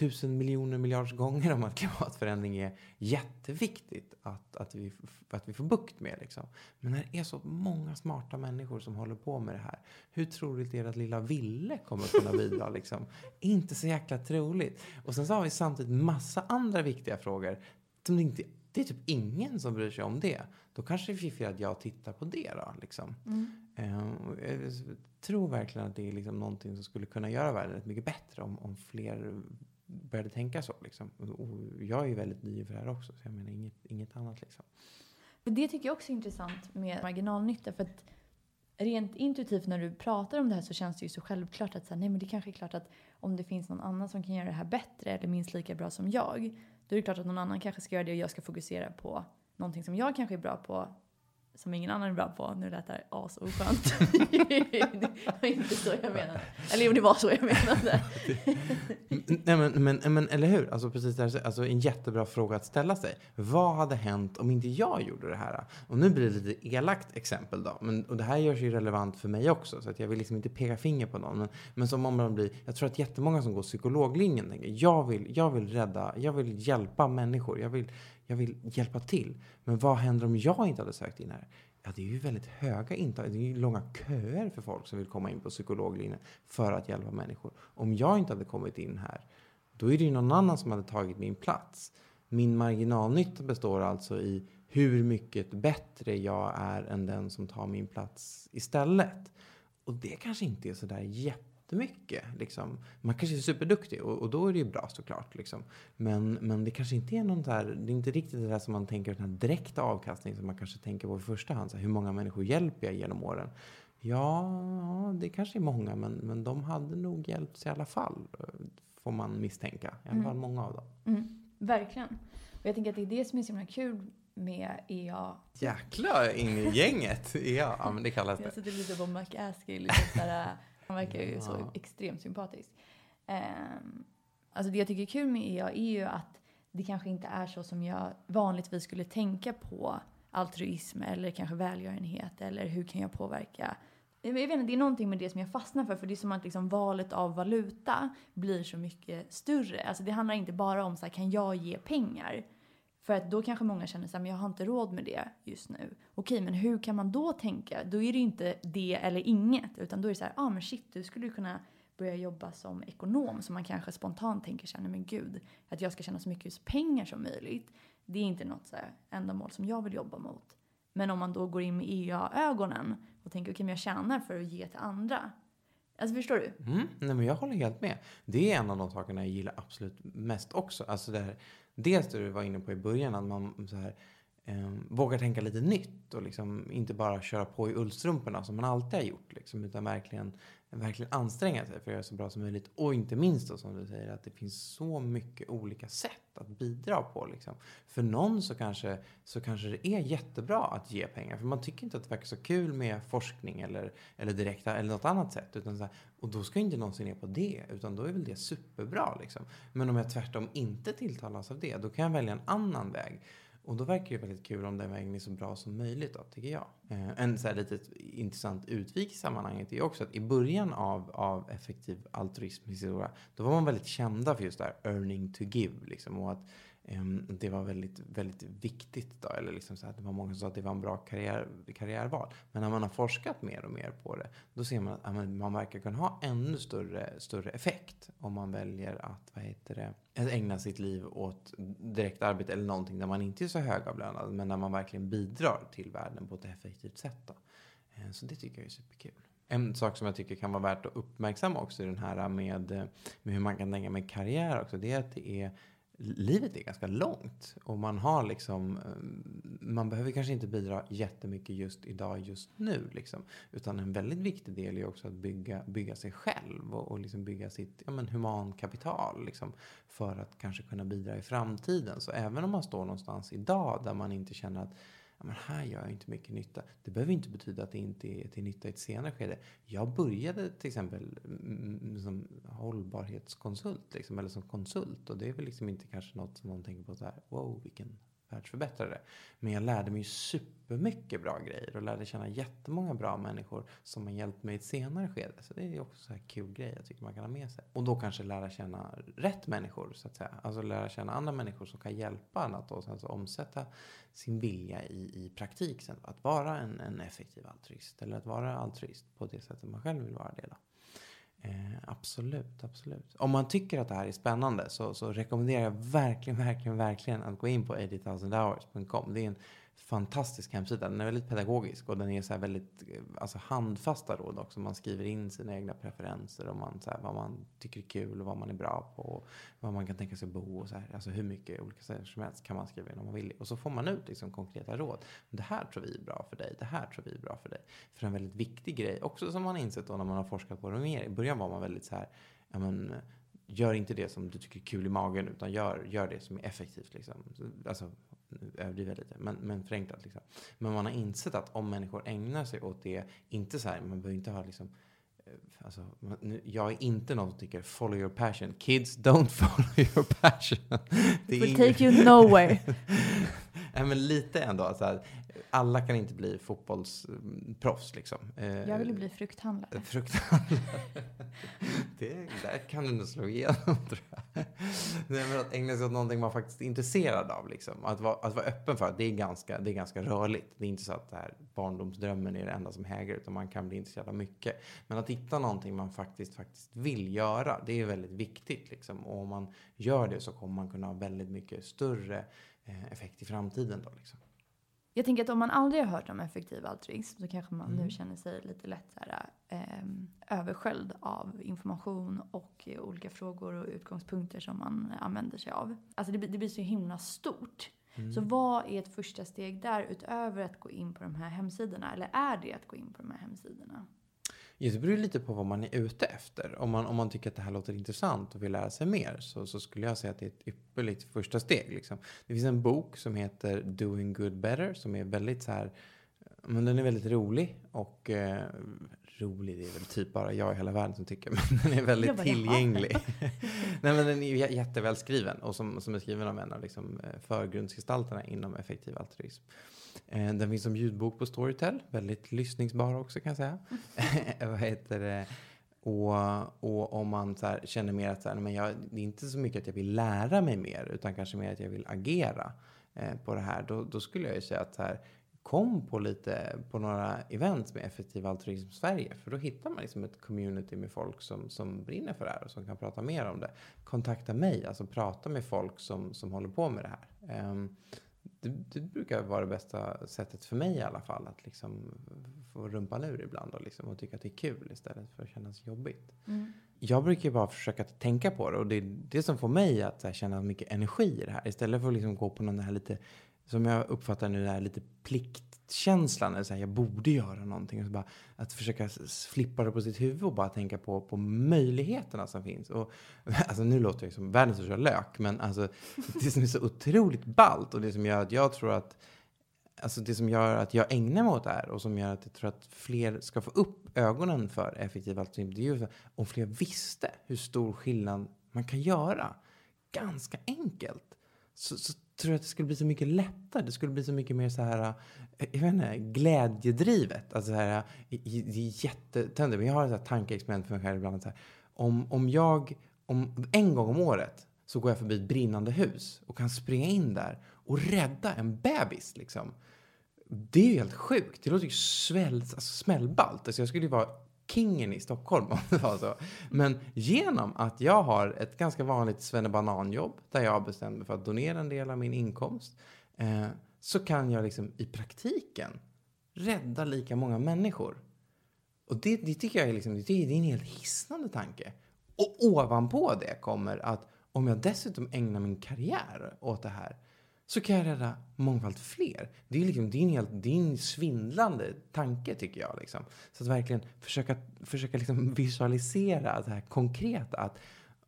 tusen miljoner miljarders gånger om att klimatförändring är jätteviktigt att, att, vi, att vi får bukt med. Liksom. Men när det är så många smarta människor som håller på med det här, hur troligt är det att lilla Ville kommer att kunna bidra? <laughs> Liksom? Inte så jäkla troligt. Och sen så har vi samtidigt massa andra viktiga frågor som det inte det är typ ingen som bryr sig om det. Då kanske det är fiffigt att jag tittar på det då. Liksom. Mm. Jag tror verkligen att det är liksom någonting som skulle kunna göra världen mycket bättre om, om fler började tänka så. Liksom. Och jag är ju väldigt ny för det här också, så jag menar inget, inget annat. Liksom. Det tycker jag också är intressant med marginalnytta. För att rent intuitivt när du pratar om det här så känns det ju så självklart att så här, nej, men det kanske är klart att om det finns någon annan som kan göra det här bättre eller minst lika bra som jag, då är det klart att någon annan kanske ska göra det och jag ska fokusera på någonting som jag kanske är bra på som ingen annan är bra på. Nu lät det här asoskönt. <laughs> det var inte så jag menade. Eller jo, det var så jag menade. <laughs> Nej, men, men, men eller hur? Alltså, precis där, alltså, en jättebra fråga att ställa sig. Vad hade hänt om inte jag gjorde det här? Och nu blir det lite elakt exempel då. Men, och det här görs ju relevant för mig också. Så att jag vill liksom inte peka finger på någon. Men, men som om man blir, jag tror att jättemånga som går psykologlinjen tänker, jag vill, jag vill rädda, jag vill hjälpa människor. Jag vill, jag vill hjälpa till. Men vad händer om jag inte hade sökt in här? Ja, det är ju väldigt höga intag. Det är ju långa köer för folk som vill komma in på psykologlinjen för att hjälpa människor. Om jag inte hade kommit in här, då är det ju någon annan som hade tagit min plats. Min marginalnytta består alltså i hur mycket bättre jag är än den som tar min plats istället. Och det kanske inte är sådär jätte jättemycket. Liksom. Man kanske är superduktig och, och då är det ju bra såklart. Liksom. Men, men det kanske inte är någon där, det är inte riktigt det där som man tänker, den här direkta avkastning som man kanske tänker på i första hand. Så här, hur många människor hjälper jag genom åren? Ja, det kanske är många, men, men de hade nog hjälpts i alla fall. Får man misstänka. I alla mm. fall mm. många av dem. Mm, verkligen. Och jag tänker att det är det som är så himla kul med EA. Jäklar, in i gänget. <laughs> EA, ja men det kallas det. Jag sitter lite på McAskey, lite sådär han verkar ju så extremt sympatisk. Um, alltså det jag tycker är kul med EA är ju att det kanske inte är så som jag vanligtvis skulle tänka på altruism eller kanske välgörenhet eller hur kan jag påverka jag vet inte, det är någonting med det som jag fastnar för, för det är som att liksom valet av valuta blir så mycket större. Alltså det handlar inte bara om så här, kan jag ge pengar? För att då kanske många känner att jag har inte råd med det just nu. Okej, men hur kan man då tänka? Då är det ju inte det eller inget, utan då är det så här, ja ah, men shit, du skulle kunna börja jobba som ekonom som man kanske spontant tänker sig, men gud, att jag ska tjäna så mycket pengar som möjligt. Det är inte något så här ändamål som jag vill jobba mot. Men om man då går in med EA-ögonen och tänker, okej, okay, men jag tjänar för att ge till andra. Alltså förstår du? Mm, nej men jag håller helt med. Det är en av de sakerna jag gillar absolut mest också. Alltså det här, dels det du var inne på i början, att man så här, eh, vågar tänka lite nytt och liksom inte bara köra på i ullstrumporna som man alltid har gjort. Liksom, utan verkligen verkligen anstränga sig för att göra det så bra som möjligt. Och inte minst då, som du säger, att det finns så mycket olika sätt att bidra på. Liksom. För någon så kanske, så kanske det är jättebra att ge pengar. För man tycker inte att det verkar så kul med forskning eller, eller direkta eller något annat sätt. Utan så här, och då ska inte någon se ner på det, utan då är väl det superbra. Liksom. Men om jag tvärtom inte tilltalas av det, då kan jag välja en annan väg. Och då verkar det väldigt kul om den vägen är så bra som möjligt då, tycker jag. Eh, en så här litet intressant utvik i sammanhanget är också att i början av, av effektiv altruism då var man väldigt kända för just det här earning to give. Liksom, och att Ehm, det var väldigt, väldigt viktigt. Då, eller liksom så här, det var många som sa att det var en bra karriär, karriärval. Men när man har forskat mer och mer på det, då ser man att man verkar kunna ha ännu större, större effekt om man väljer att, vad heter det, ägna sitt liv åt direkt arbete eller någonting där man inte är så högavlönad, men där man verkligen bidrar till världen på ett effektivt sätt. Då. Ehm, så det tycker jag är superkul. En sak som jag tycker kan vara värt att uppmärksamma också i den här eh, med, med hur man kan tänka med karriär också, det är att det är livet är ganska långt och man har liksom, eh, man behöver kanske inte bidra jättemycket just idag, just nu liksom. Utan en väldigt viktig del är också att bygga, bygga sig själv och, och liksom bygga sitt ja, men humankapital liksom, för att kanske kunna bidra i framtiden. Så även om man står någonstans idag där man inte känner att ja, men här gör jag inte mycket nytta. Det behöver inte betyda att det inte är till nytta i ett senare skede. Jag började till exempel mm, mm, som hållbarhetskonsult, liksom, eller som konsult. Och det är väl liksom inte kanske något som någon tänker på så här, wow, vilken världsförbättrare. Men jag lärde mig supermycket bra grejer och lärde känna jättemånga bra människor som har hjälpt mig i ett senare skede. Så det är också en kul grej jag tycker man kan ha med sig. Och då kanske lära känna rätt människor så att säga. Alltså lära känna andra människor som kan hjälpa en att då sen så omsätta sin vilja i, i praktik sen. Att vara en, en effektiv altruist eller att vara altruist på det sättet man själv vill vara det. Då. Eh, absolut, absolut. Om man tycker att det här är spännande så, så rekommenderar jag verkligen, verkligen, verkligen att gå in på 80000hours.com. Det är en fantastisk hemsida. Den är väldigt pedagogisk och den är så väldigt eh, alltså handfasta råd också. Man skriver in sina egna preferenser och man, så här, vad man tycker är kul och vad man är bra på. Och vad man kan tänka sig bo och så här. Alltså hur mycket olika saker som helst kan man skriva in om man vill. Och så får man ut liksom konkreta råd. Det här tror vi är bra för dig. Det här tror vi är bra för dig. För en väldigt viktig grej också som man har insett då när man har forskat på det mer. I början var man väldigt så här, ja men gör inte det som du tycker är kul i magen utan gör, gör det som är effektivt. Liksom. Alltså, överdriver lite, men, men förenklat. Liksom. Men man har insett att om människor ägnar sig åt det, inte så här, man behöver inte ha liksom eh, Alltså, jag är inte någon som tycker follow your passion. Kids don't <laughs> follow your passion. <laughs> Det will take you nowhere. <laughs> Nej, men lite ändå. Så här, alla kan inte bli fotbollsproffs liksom. Jag vill bli frukthandlare. Frukthandlare det, där kan du nog slå igenom <laughs> tror jag. Nej, men att ägna sig åt någonting man faktiskt är intresserad av. Liksom. Att, vara, att vara öppen för det är, ganska, det är ganska rörligt. Det är inte så att det här barndomsdrömmen är det enda som häger, utan man kan bli intresserad av mycket. Men att hitta någonting man faktiskt, faktiskt vill göra, det är väldigt viktigt. Liksom. Och om man gör det så kommer man kunna ha väldigt mycket större eh, effekt i framtiden. Då, liksom. Jag tänker att om man aldrig har hört om effektiv altruism så kanske man mm. nu känner sig lite lätt så här, eh, översköljd av information och eh, olika frågor och utgångspunkter som man använder sig av. Alltså det, det blir så himla stort. Mm. Så vad är ett första steg där utöver att gå in på de här hemsidorna? Eller är det att gå in på de här hemsidorna? Det beror lite på vad man är ute efter. Om man, om man tycker att det här låter intressant och vill lära sig mer så, så skulle jag säga att det är ett ypperligt första steg. Liksom. Det finns en bok som heter Doing Good Better som är väldigt så här men den är väldigt rolig och eh, rolig, det är väl typ bara jag i hela världen som tycker, <laughs> men den är väldigt bara, tillgänglig. <laughs> Nej men den är jättevälskriven och som, som är skriven av en av liksom, eh, förgrundsgestalterna inom effektiv altruism. Eh, den finns som ljudbok på Storytel. Väldigt lyssningsbar också kan jag säga. <laughs> Vad heter det? Och, och om man så här, känner mer att så här, men jag, det är inte så mycket att jag vill lära mig mer utan kanske mer att jag vill agera eh, på det här. Då, då, skulle jag ju säga att så här, kom på lite på några events med Effektiv Altruism Sverige. För då hittar man liksom ett community med folk som, som brinner för det här och som kan prata mer om det. Kontakta mig, alltså prata med folk som, som håller på med det här. Um, det, det, brukar vara det bästa sättet för mig i alla fall. Att liksom få rumpan ur ibland och, liksom, och tycka att det är kul istället för att kännas jobbigt. Mm. Jag brukar bara försöka tänka på det och det är det som får mig att här, känna mycket energi i det här. Istället för att liksom gå på någon här lite, som jag uppfattar nu, är här lite pliktkänslan. Eller så här, jag borde göra någonting. Och så bara, att försöka flippa det på sitt huvud och bara tänka på, på möjligheterna som finns. Och, <laughs> alltså, nu låter jag som världens största lök, men alltså, <laughs> det som är så otroligt ballt och det som gör att jag tror att Alltså det som gör att jag ägnar mig åt det här och som gör att jag tror att fler ska få upp ögonen för effektiv altruism, det är ju om fler visste hur stor skillnad man kan göra. Ganska enkelt. Så, så tror jag att det skulle bli så mycket lättare. Det skulle bli så mycket mer så här, eh, jag vet inte, glädjedrivet. Alltså så här, eh, det är jättetöntigt. Men jag har ett tankeexperiment för mig själv ibland. Så här, om, om jag, om en gång om året så går jag förbi ett brinnande hus och kan springa in där och rädda en bebis liksom. Det är ju helt sjukt. Det låter ju sväll, alltså smällballt. Alltså jag skulle ju vara kingen i Stockholm <laughs> om det var så. Men genom att jag har ett ganska vanligt svennebananjobb där jag har bestämt mig för att donera en del av min inkomst eh, så kan jag liksom i praktiken rädda lika många människor. Och det, det tycker jag är, liksom, det är en helt hisnande tanke. Och ovanpå det kommer att om jag dessutom ägnar min karriär åt det här så kan jag rädda mångfalt fler. Det är, liksom, det är en, helt, det är en svindlande tanke tycker jag. Liksom. Så att verkligen försöka, försöka liksom <laughs> visualisera det här konkret Att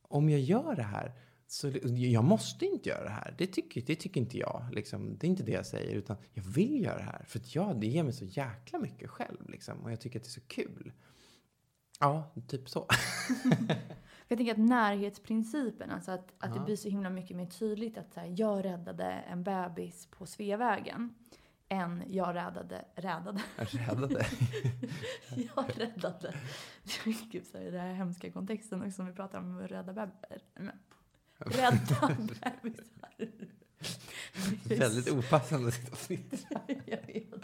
om jag gör det här så jag måste inte göra det här. Det tycker, det tycker inte jag. Liksom. Det är inte det jag säger. Utan jag vill göra det här. För att jag, det ger mig så jäkla mycket själv. Liksom. Och jag tycker att det är så kul. Ja, typ så. <laughs> jag tänker att närhetsprincipen, alltså att, att det blir så himla mycket mer tydligt att så här, jag räddade en bebis på Sveavägen än jag räddade, räddade. Räddade? <laughs> jag räddade. Gud, så här, den här hemska kontexten också som vi pratar om att rädda bebisar. Rädda <laughs> bebisar. Väldigt opassande avsnitt. <laughs> jag vet.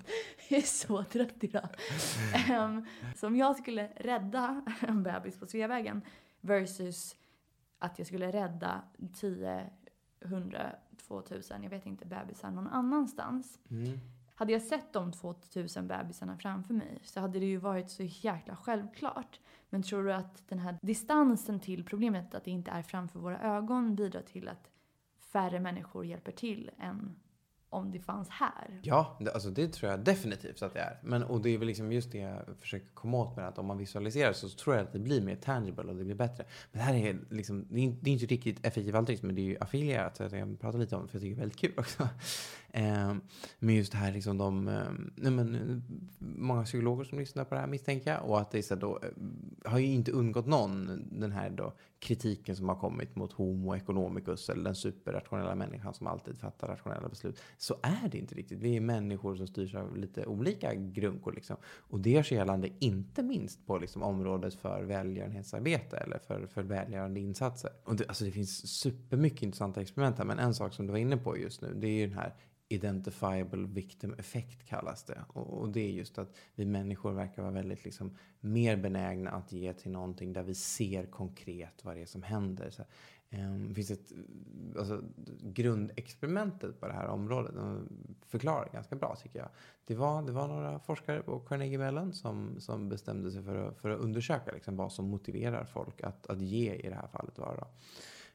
Jag är så trött idag. Um, så om jag skulle rädda en bebis på Sveavägen versus att jag skulle rädda 10, 100, 2000, jag vet inte, bebisar någon annanstans. Mm. Hade jag sett de 2000 bebisarna framför mig så hade det ju varit så jäkla självklart. Men tror du att den här distansen till problemet, att det inte är framför våra ögon, bidrar till att färre människor hjälper till än om det fanns här. Ja, det, alltså det tror jag definitivt att det är. Men, och det är väl liksom just det jag försöker komma åt med att om man visualiserar så tror jag att det blir mer tangible och det blir bättre. Men det här är liksom, det är, det är inte riktigt effektiv altruism, men det är ju affiliate, Så jag pratar prata lite om det för jag tycker det är väldigt kul också. Eh, men just det här liksom de, eh, nej men, många psykologer som lyssnar på det här misstänker jag. Och att det är så då, eh, har ju inte undgått någon den här då kritiken som har kommit mot homo economicus eller den superrationella människan som alltid fattar rationella beslut. Så är det inte riktigt. Vi är människor som styrs av lite olika grunkor liksom. Och det gör sig gällande inte minst på liksom området för välgörenhetsarbete eller för, för välgörande insatser. Och det, alltså det finns supermycket intressanta experiment här, men en sak som du var inne på just nu, det är ju den här identifiable victim effect kallas det. Och, och, det är just att vi människor verkar vara väldigt liksom, mer benägna att ge till någonting där vi ser konkret vad det är som händer. Så, um, det finns ett alltså, grundexperimentet på det här området. Eh, förklarar ganska bra tycker jag. Det var, det var några forskare på Carnegie Mellon som, som bestämde sig för att, för att undersöka liksom, vad som motiverar folk att, att ge i det här fallet. Var det då.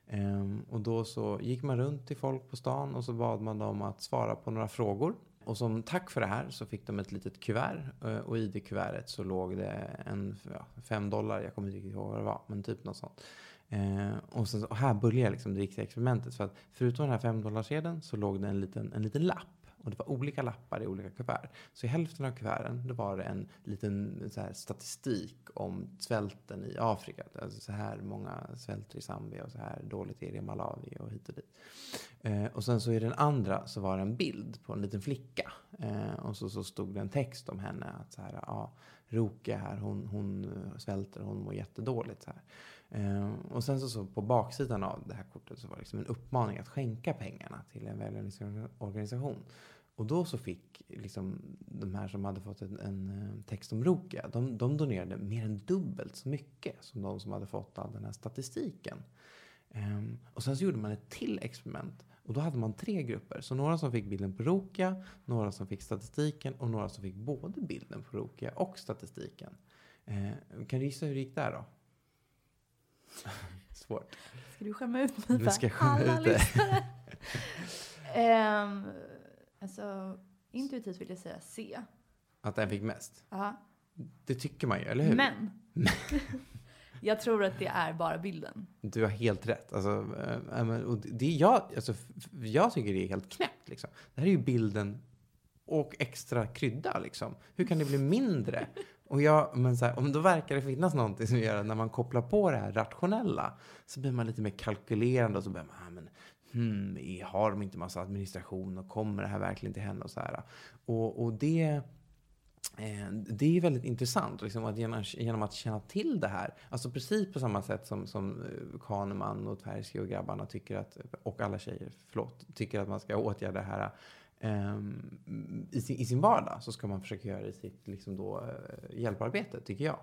Ehm, och då så gick man runt till folk på stan och så bad man dem att svara på några frågor. Och som tack för det här så fick de ett litet kuvert eh, och i det kuvertet så låg det en ja, fem dollar, jag kommer inte riktigt ihåg vad det var, men typ något sånt. Eh, och, sen, och här börjar liksom det riktiga experimentet. För att förutom den här femdollarsedeln så låg det en liten, en liten lapp och det var olika lappar i olika kuvert. Så i hälften av kuverten då var det en liten så här, statistik om svälten i Afrika. Alltså så här många svälter i Zambia och så här dåligt är det i Malawi och hit och dit. Eh, och sen så i den andra så var det en bild på en liten flicka. Eh, och så, så stod det en text om henne. Att så här, ja, Roke här, hon, hon eh, svälter, hon mår jättedåligt. Så här. Eh, och sen så, så på baksidan av det här kortet så var det liksom en uppmaning att skänka pengarna till en välgörenhetsorganisation. Och då så fick liksom de här som hade fått en, en eh, text om Rokia, de, de donerade mer än dubbelt så mycket som de som hade fått all den här statistiken. Um, och sen så gjorde man ett till experiment. Och då hade man tre grupper. Så några som fick bilden på Rokia, några som fick statistiken och några som fick både bilden på Rokia och statistiken. Uh, kan du gissa hur det gick där då? <laughs> Svårt. Ska du skämma ut mig jag skämma ut dig. um, <laughs> Alltså, intuitivt vill jag säga C. Att den fick mest? Ja. Det tycker man ju, eller hur? Men. <laughs> jag tror att det är bara bilden. Du har helt rätt. Alltså, äh, och det jag, alltså, jag tycker det är helt knäppt. Liksom. Det här är ju bilden och extra krydda. Liksom. Hur kan det bli mindre? Och jag, men så här, om då verkar det finnas någonting som gör att när man kopplar på det här rationella så blir man lite mer kalkylerande och så börjar man, ah, men hmm, har de inte massa administration och kommer det här verkligen till henne och så här. Och, och det, eh, det är väldigt intressant liksom, att genom, genom, att känna till det här. Alltså precis på samma sätt som, som eh, Kahneman och Tversky och grabbarna tycker att, och alla tjejer, förlåt, tycker att man ska åtgärda det här um, i, sin, i sin vardag så ska man försöka göra det i sitt liksom då, eh, hjälparbete, tycker jag.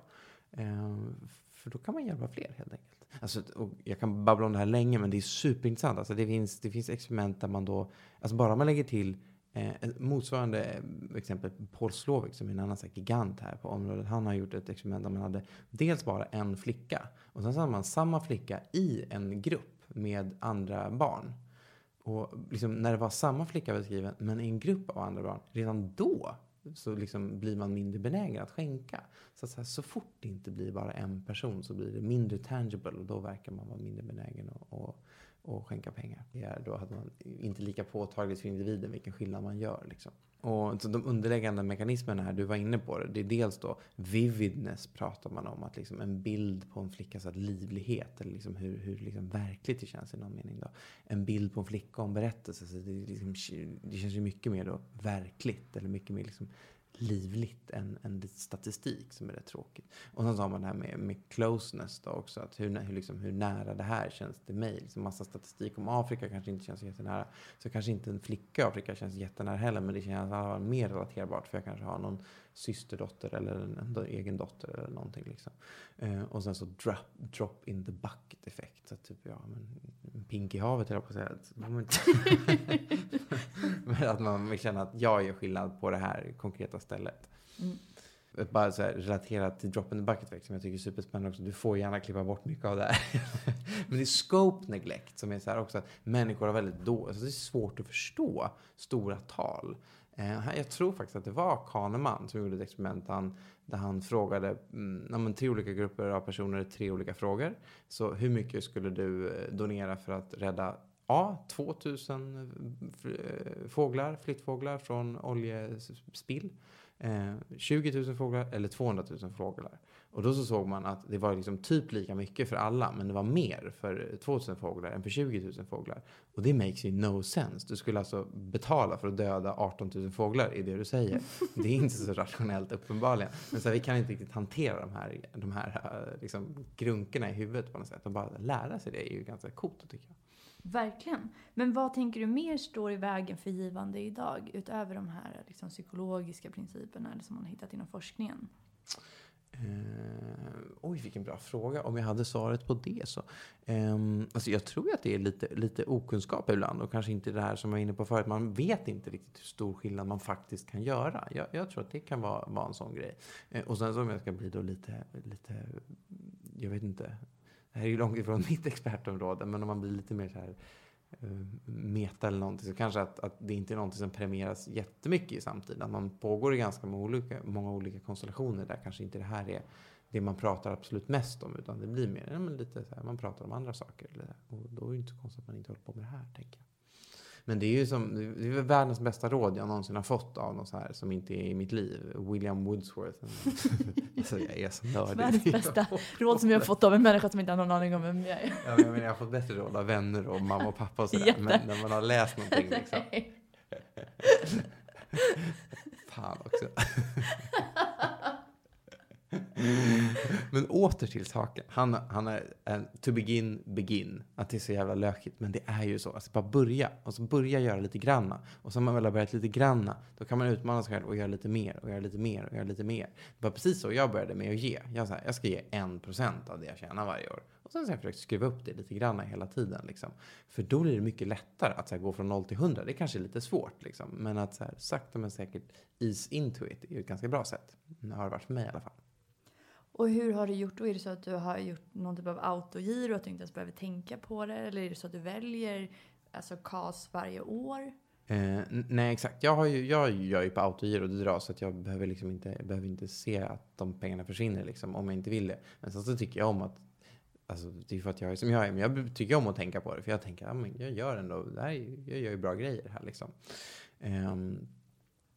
Um, för då kan man hjälpa fler helt enkelt. Alltså, jag kan babbla om det här länge, men det är superintressant. Alltså, det, finns, det finns experiment där man då, alltså bara man lägger till eh, motsvarande eh, exempel Paul Slovik som är en annan så gigant här på området. Han har gjort ett experiment där man hade dels bara en flicka och sen så hade man samma flicka i en grupp med andra barn. Och liksom, när det var samma flicka beskriven, men i en grupp av andra barn, redan då så liksom blir man mindre benägen att skänka. Så, att så, här, så fort det inte blir bara en person så blir det mindre tangible och då verkar man vara mindre benägen att, att och skänka pengar. Då hade man inte lika påtagligt för individen vilken skillnad man gör. Liksom. Och så de underliggande mekanismerna här, du var inne på det. Det är dels då vividness pratar man om. Att liksom en bild på en flickas livlighet. Eller liksom hur, hur liksom verkligt det känns i någon mening. Då. En bild på en flicka och en berättelse. Så det, liksom, det känns ju mycket mer då verkligt. Eller mycket mer liksom livligt än, än statistik som är rätt tråkigt. Och sen så har man det här med, med closeness då också. Att hur, hur, liksom, hur nära det här känns till mig. Liksom massa statistik om Afrika kanske inte känns jättenära. Så kanske inte en flicka i Afrika känns jättenära heller. Men det känns alla mer relaterbart för jag kanske har någon systerdotter eller en, en egen dotter eller någonting. Liksom. Eh, och sen så drop, drop in the bucket effekt. Så typ, ja, men, en pink i havet höll jag på att säga. men att man <laughs> känner att jag gör skillnad på det här konkreta stället. Mm. Bara så här, relaterat till drop in the bucket effekt som jag tycker är superspännande också. Du får gärna klippa bort mycket av det här. <laughs> Men det är scope neglect som är så här också att människor har väldigt dåligt, alltså det är svårt att förstå stora tal. Eh, jag tror faktiskt att det var Kahneman som gjorde ett experiment där han, där han frågade mm, tre olika grupper av personer tre olika frågor. Så hur mycket skulle du eh, donera för att rädda A. 2000 eh, eh, fåglar, flyttfåglar från oljespill. 20 000 fåglar eller 200 000 fåglar. Och då så såg man att det var liksom typ lika mycket för alla, men det var mer för 2000 fåglar än för 20 000 fåglar. Och det makes ju no sense. Du skulle alltså betala för att döda 18 000 fåglar i det du säger. Det är inte så rationellt uppenbarligen. Men så här, vi kan inte riktigt hantera de här, de här liksom, grunkorna i huvudet på något sätt. Och bara lära sig det är ju ganska coolt tycker jag. Verkligen. Men vad tänker du mer står i vägen för givande idag? Utöver de här liksom, psykologiska principerna som man har hittat inom forskningen? Eh, oj, vilken bra fråga. Om jag hade svaret på det så. Eh, alltså jag tror att det är lite, lite okunskap ibland och kanske inte det här som jag var inne på förut. Man vet inte riktigt hur stor skillnad man faktiskt kan göra. Jag, jag tror att det kan vara, vara en sån grej. Eh, och sen så om jag ska bli då lite, lite, jag vet inte. Det här är ju långt ifrån <laughs> mitt expertområde, men om man blir lite mer så här Eh, Eh, meta eller någonting så kanske att, att det inte är någonting som premieras jättemycket i samtiden. Att man pågår i ganska många olika, många olika konstellationer där kanske inte det här är det man pratar absolut mest om utan det blir mer ja, men lite så här, man pratar om andra saker. Och då är det inte så konstigt att man inte håller på med det här tänker jag. Men det är ju som, det är världens bästa råd jag någonsin har fått av någon så här som inte är i mitt liv. William Woodsworth. <laughs> alltså jag är så nördig. Världens bästa <laughs> råd som jag har fått av en människa som inte har någon aning om vem jag är. ja, men jag, har fått bättre råd av vänner och mamma och pappa och sådär. Men när man har läst någonting liksom. <laughs> Fan också. <laughs> Men åter till saken. Han, han är en to begin, begin. Att det är så jävla lökigt. Men det är ju så. Alltså bara börja. Och så börja göra lite granna. Och så när man väl har börjat lite granna. Då kan man utmana sig själv och göra lite mer och göra lite mer och göra lite mer. Det var precis så jag började med att ge. Jag, så här, jag ska ge en procent av det jag tjänar varje år. Och sen har jag försökt skruva upp det lite grann hela tiden. Liksom. För då blir det mycket lättare att här, gå från 0 till 100. Det kanske är lite svårt. Liksom. Men att så här, sakta men säkert ease into it är ett ganska bra sätt. Det har det varit för mig i alla fall. Och hur har du gjort då? Är det så att du har gjort någon typ av autogiro att du inte ens behöver tänka på det? Eller är det så att du väljer alltså KAS varje år? Eh, nej, exakt. Jag, har ju, jag gör ju på autogiro det dras så att jag behöver, liksom inte, jag behöver inte se att de pengarna försvinner liksom, om jag inte vill det. Men sen så tycker jag om att Alltså, det är för att jag är som jag är, men jag tycker om att tänka på det. För jag tänker, ja, men jag gör ändå, det här, jag gör ju bra grejer här liksom. Um,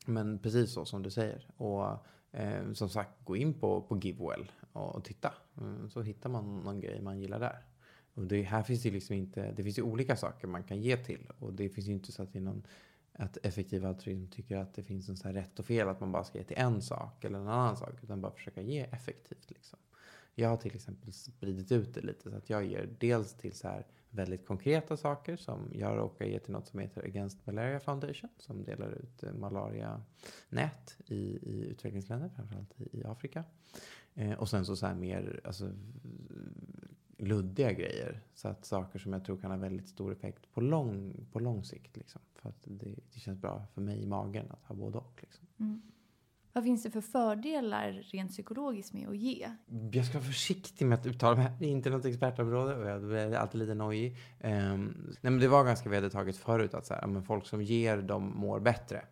men precis så som du säger. Och Eh, som sagt, gå in på, på Givewell och, och titta. Mm, så hittar man någon grej man gillar där. Och det, här finns det liksom inte, det finns ju olika saker man kan ge till. Och det finns ju inte så att det är någon att effektiv altruism tycker att det finns en så här rätt och fel att man bara ska ge till en sak eller en annan sak. Utan bara försöka ge effektivt liksom. Jag har till exempel spridit ut det lite så att jag ger dels till så här väldigt konkreta saker som jag råkar ge till något som heter Against Malaria Foundation som delar ut eh, malaria-nät i, i utvecklingsländer, framförallt i, i Afrika. Eh, och sen så, så här mer alltså, luddiga grejer. Så att saker som jag tror kan ha väldigt stor effekt på lång, på lång sikt. Liksom. För att det, det känns bra för mig i magen att ha både och. Liksom. Mm. Vad finns det för fördelar rent psykologiskt med att ge? Jag ska vara försiktig med att uttala mig. Det är inte något expertområde och jag är alltid lite nojig. Um, nej, men det var ganska vedertaget förut att så här, men folk som ger, de mår bättre.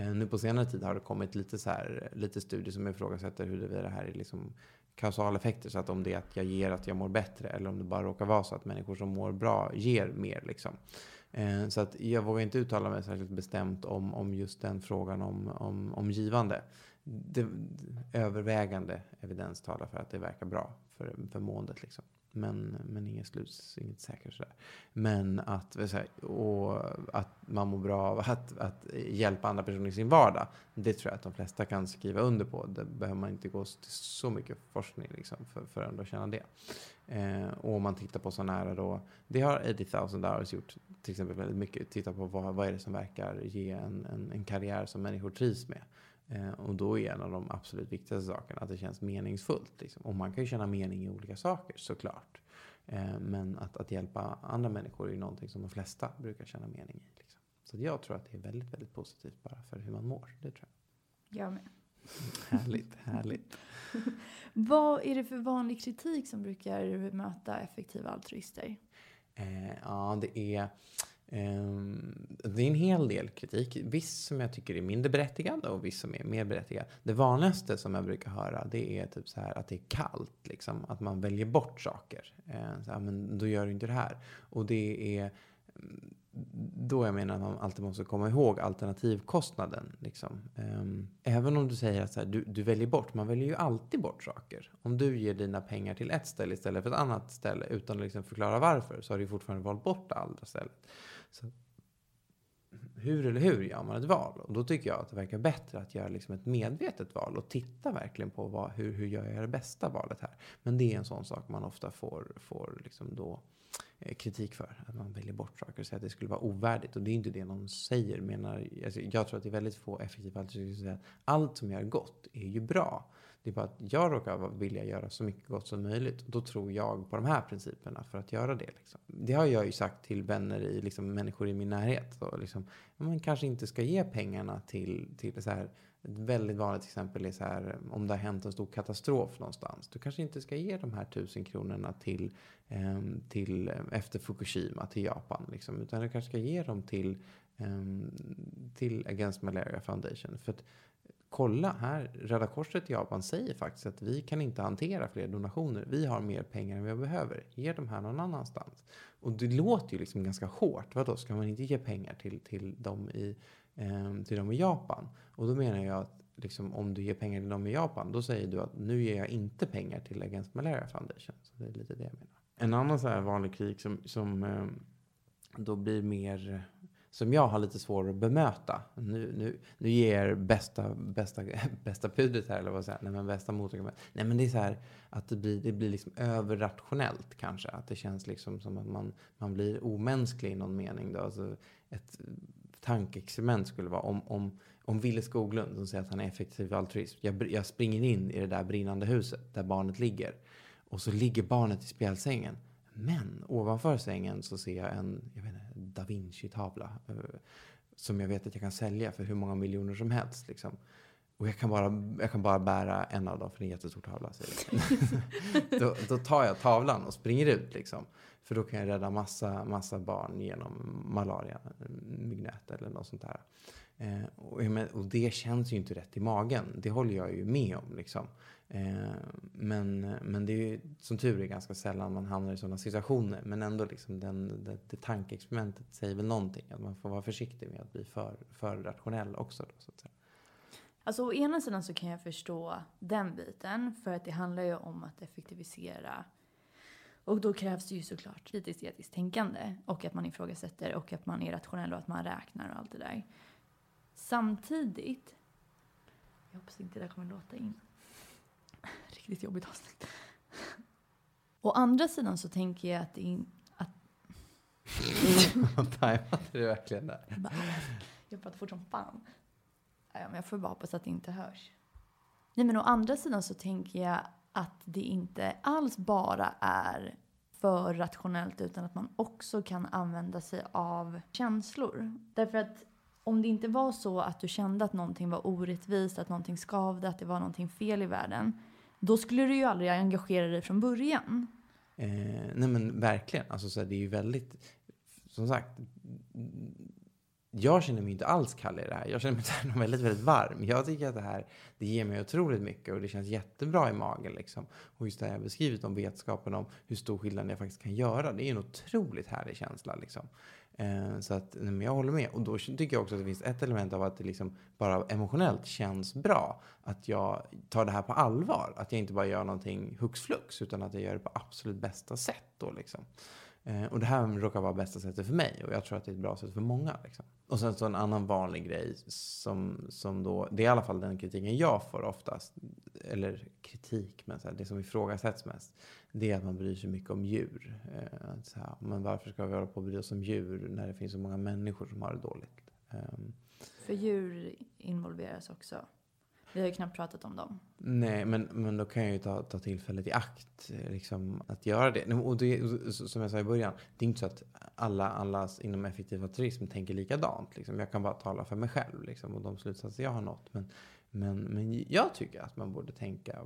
Uh, nu på senare tid har det kommit lite, så här, lite studier som ifrågasätter huruvida det här är liksom kausaleffekter. Så att om det är att jag ger att jag mår bättre eller om det bara råkar vara så att människor som mår bra ger mer. Liksom. Eh, så att jag vågar inte uttala mig särskilt bestämt om, om just den frågan om, om, om givande. Det, övervägande evidens talar för att det verkar bra för, för måendet. Liksom. Men, men inget sluts, inget säkert sådär. Men att, och att man mår bra av att, att hjälpa andra personer i sin vardag. Det tror jag att de flesta kan skriva under på. Det behöver man inte gå till så mycket forskning liksom för, för att ändå känna det. Eh, och om man tittar på sådana här då. Det har 80,000 hours gjort till exempel väldigt mycket. Titta på vad, vad är det som verkar ge en, en, en karriär som människor trivs med. Eh, och då är en av de absolut viktigaste sakerna att det känns meningsfullt. Liksom. Och man kan ju känna mening i olika saker såklart. Eh, men att, att hjälpa andra människor är ju någonting som de flesta brukar känna mening i. Liksom. Så jag tror att det är väldigt, väldigt positivt bara för hur man mår. Det tror jag. Jag med. <laughs> Härligt, härligt. <laughs> Vad är det för vanlig kritik som brukar möta effektiva altruister? Eh, ja, det är Ehm, det är en hel del kritik. Viss som jag tycker är mindre berättigad och viss som är mer berättigad. Det vanligaste som jag brukar höra det är typ så här att det är kallt. Liksom. Att man väljer bort saker. Ehm, så här, men då gör du inte det här. Och det är då jag menar att man alltid måste komma ihåg alternativkostnaden. Liksom. Um, även om du säger att här, du, du, väljer bort, man väljer ju alltid bort saker. Om du ger dina pengar till ett ställe istället för ett annat ställe utan att liksom förklara varför så har du fortfarande valt bort det andra stället. Så, hur eller hur gör man ett val? Och då tycker jag att det verkar bättre att göra liksom ett medvetet val och titta verkligen på vad, hur, hur gör jag det bästa valet här. Men det är en sån sak man ofta får, får liksom då eh, kritik för. Att man väljer bort saker och säger att det skulle vara ovärdigt. Och det är inte det någon säger. Menar, alltså jag tror att det är väldigt få effektiva alternativ att allt som gör gott är ju bra. Det är bara att jag råkar vilja göra så mycket gott som möjligt. Då tror jag på de här principerna för att göra det. Liksom. Det har jag ju sagt till vänner, i, liksom, människor i min närhet. Då, liksom, man kanske inte ska ge pengarna till, till så här ett väldigt vanligt exempel är så här om det har hänt en stor katastrof någonstans. Du kanske inte ska ge de här tusen kronorna till, ehm, till eh, efter Fukushima till Japan. Liksom, utan du kanske ska ge dem till, ehm, till Against Malaria Foundation. För att kolla här, Röda Korset i Japan säger faktiskt att vi kan inte hantera fler donationer. Vi har mer pengar än vi behöver. Ge de här någon annanstans. Och det låter ju liksom ganska hårt. Vadå, ska man inte ge pengar till, till dem i eh, till dem i Japan. Och då menar jag att liksom, om du ger pengar till dem i Japan, då säger du att nu ger jag inte pengar till Against Malaria Foundation. Så det är lite det jag menar. En annan så här vanlig krig som, som eh, då blir mer som jag har lite svårare att bemöta. Nu, nu, nu ger bästa, bästa, <laughs> bästa pudret här, eller vad säger Nej, men bästa motorn. Nej, men det är så här att det blir, det blir liksom överrationellt kanske. Att det känns liksom som att man, man blir omänsklig i någon mening. Då. Alltså ett tankeexperiment skulle vara om, om, om Wille Skoglund som säger att han är effektiv altruism. Jag, jag springer in i det där brinnande huset där barnet ligger. Och så ligger barnet i spjälsängen. Men ovanför sängen så ser jag en jag vet inte, da Vinci-tavla. Eh, som jag vet att jag kan sälja för hur många miljoner som helst. Liksom. Och jag kan, bara, jag kan bara bära en av dem för det är en jättestor tavla. <laughs> då, då tar jag tavlan och springer ut. Liksom. För då kan jag rädda massa, massa barn genom malaria, eh, myggnät eller något sånt där. Eh, och, och, det känns ju inte rätt i magen. Det håller jag ju med om. Liksom. Eh, men, men det är ju som tur är ganska sällan man hamnar i sådana situationer. Men ändå, liksom den, det, det tankeexperimentet säger väl någonting. Att man får vara försiktig med att bli för, för rationell också. Då, så att säga. Alltså å ena sidan så kan jag förstå den biten. För att det handlar ju om att effektivisera och då krävs det ju såklart kritiskt etiskt tänkande och att man ifrågasätter och att man är rationell och att man räknar och allt det där. Samtidigt, jag hoppas inte det kommer låta in. <laughs> Riktigt jobbigt avsnitt. Å andra sidan så tänker jag att <laughs> det är... Att... Tajmade du verkligen där? Jag pratar fort som fan. jag får bara hoppas att det inte hörs. Nej men å andra sidan så tänker jag att det inte alls bara är för rationellt utan att man också kan använda sig av känslor. Därför att om det inte var så att du kände att någonting var orättvist, att någonting skavde, att det var någonting fel i världen, då skulle du ju aldrig engagera dig från början. Eh, nej men verkligen, alltså så här, det är ju väldigt, som sagt, jag känner mig inte alls kall i det här. Jag känner mig <laughs> väldigt, väldigt varm. Jag tycker att det här, det ger mig otroligt mycket och det känns jättebra i magen liksom. Och just det här jag beskrivit om vetskapen om hur stor skillnad jag faktiskt kan göra. Det är en otroligt härlig känsla liksom. Eh, så att men jag håller med. Och då tycker jag också att det finns ett element av att det liksom bara emotionellt känns bra. Att jag tar det här på allvar. Att jag inte bara gör någonting hux flux utan att jag gör det på absolut bästa sätt då liksom. Eh, och det här råkar vara bästa sättet för mig och jag tror att det är ett bra sätt för många. Liksom. Och sen så en annan vanlig grej som, som då, det är i alla fall den kritiken jag får oftast, eller kritik, men så här, det som ifrågasätts mest, det är att man bryr sig mycket om djur. Eh, så här, men varför ska vi hålla på och bry oss om djur när det finns så många människor som har det dåligt? Eh, för djur involveras också. Vi har ju knappt pratat om dem. Nej, men, men då kan jag ju ta, ta tillfället i akt liksom, att göra det. Och det, som jag sa i början, det är inte så att alla, alla inom effektiv turism tänker likadant. Liksom. Jag kan bara tala för mig själv liksom, och de slutsatser jag har nått. Men, men, men jag tycker att man borde tänka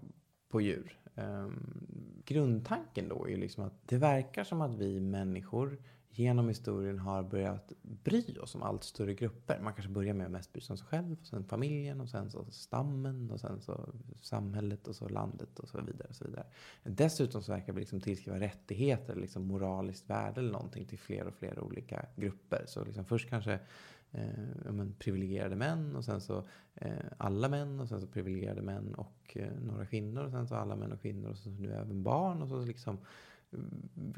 på djur. Um, grundtanken då är ju liksom att det verkar som att vi människor genom historien har börjat bry oss om allt större grupper. Man kanske börjar med att mest bry sig om sig själv, och sen familjen, och sen så stammen, och sen så samhället, och så landet och så vidare. Och så vidare. Dessutom så verkar vi liksom tillskriva rättigheter, liksom moraliskt värde eller någonting till fler och fler olika grupper. Så liksom först kanske eh, men, privilegierade män och sen så eh, alla män och sen så privilegierade män och eh, några kvinnor och sen så alla män och kvinnor och så nu även barn och så liksom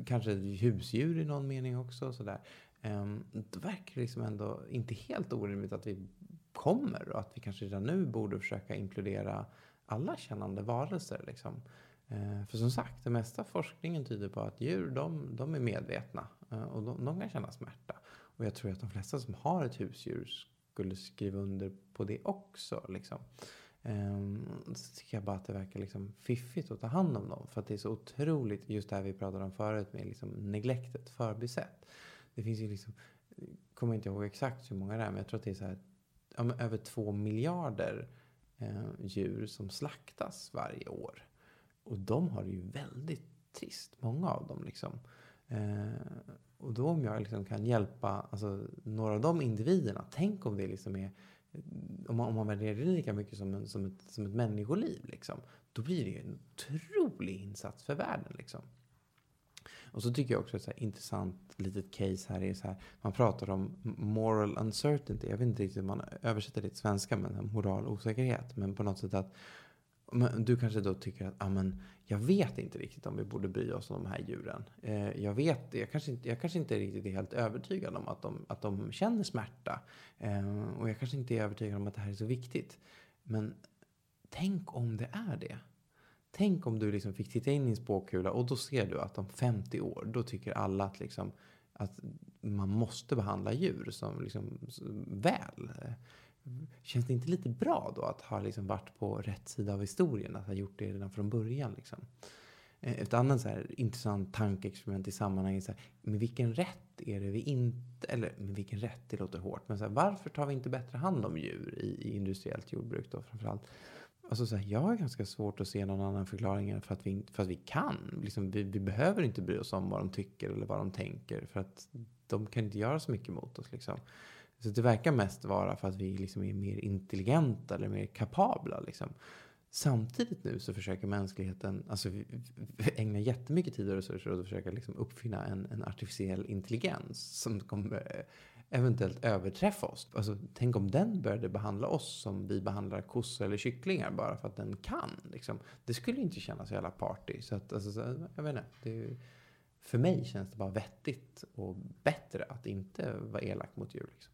kanske husdjur i någon mening också. Sådär. Ehm, då verkar det liksom ändå inte helt orimligt att vi kommer och att vi kanske redan nu borde försöka inkludera alla kännande varelser. Liksom. Ehm, för som sagt, det mesta forskningen tyder på att djur, de, de är medvetna eh, och de, de, kan känna smärta. Och jag tror att de flesta som har ett husdjur skulle skriva under på det också. Liksom. Um, så tycker jag bara att det verkar liksom fiffigt att ta hand om dem. För att det är så otroligt, just det här vi pratade om förut med liksom neglektet, förbisett. Det finns ju liksom, kommer inte ihåg exakt hur många det är, men jag tror att det är så här, ja, över två miljarder eh, djur som slaktas varje år. Och de har det ju väldigt trist, många av dem liksom. Eh, och då om jag liksom kan hjälpa alltså, några av de individerna, tänk om det liksom är om man, om man värderar det lika mycket som, en, som, ett, som ett människoliv, liksom, då blir det ju en otrolig insats för världen. Liksom. Och så tycker jag också ett intressant litet case här är så här, man pratar om moral uncertainty. Jag vet inte riktigt hur man översätter det till svenska, men moral osäkerhet. Men på något sätt att men du kanske då tycker att, ah, men, jag vet inte riktigt om vi borde bry oss om de här djuren. Eh, jag, vet, jag, kanske inte, jag kanske inte riktigt är helt övertygad om att de, att de känner smärta. Eh, och jag kanske inte är övertygad om att det här är så viktigt. Men tänk om det är det. Tänk om du liksom fick titta in i en spåkula och då ser du att om 50 år, då tycker alla att, liksom, att man måste behandla djur som liksom, väl. Känns det inte lite bra då att ha liksom varit på rätt sida av historien? Att ha gjort det redan från början liksom? Eh, ett annat så här, intressant tankeexperiment i sammanhanget. Så här, med vilken rätt är det vi inte... Eller med vilken rätt, det låter hårt. Men så här, varför tar vi inte bättre hand om djur i, i industriellt jordbruk då framförallt? Alltså så här, jag har ganska svårt att se någon annan förklaring än för att vi, för att vi kan. Liksom, vi, vi behöver inte bry oss om vad de tycker eller vad de tänker. För att de kan inte göra så mycket mot oss. Liksom. Så det verkar mest vara för att vi liksom är mer intelligenta eller mer kapabla. Liksom. Samtidigt nu så försöker mänskligheten alltså, ägna jättemycket tid och resurser åt att försöka liksom uppfinna en, en artificiell intelligens som kommer eh, eventuellt överträffa oss. Alltså, tänk om den började behandla oss som vi behandlar kossor eller kycklingar bara för att den kan. Liksom. Det skulle inte kännas så jävla party. Så att, alltså, jag vet inte. Det, för mig känns det bara vettigt och bättre att inte vara elak mot djur. Liksom.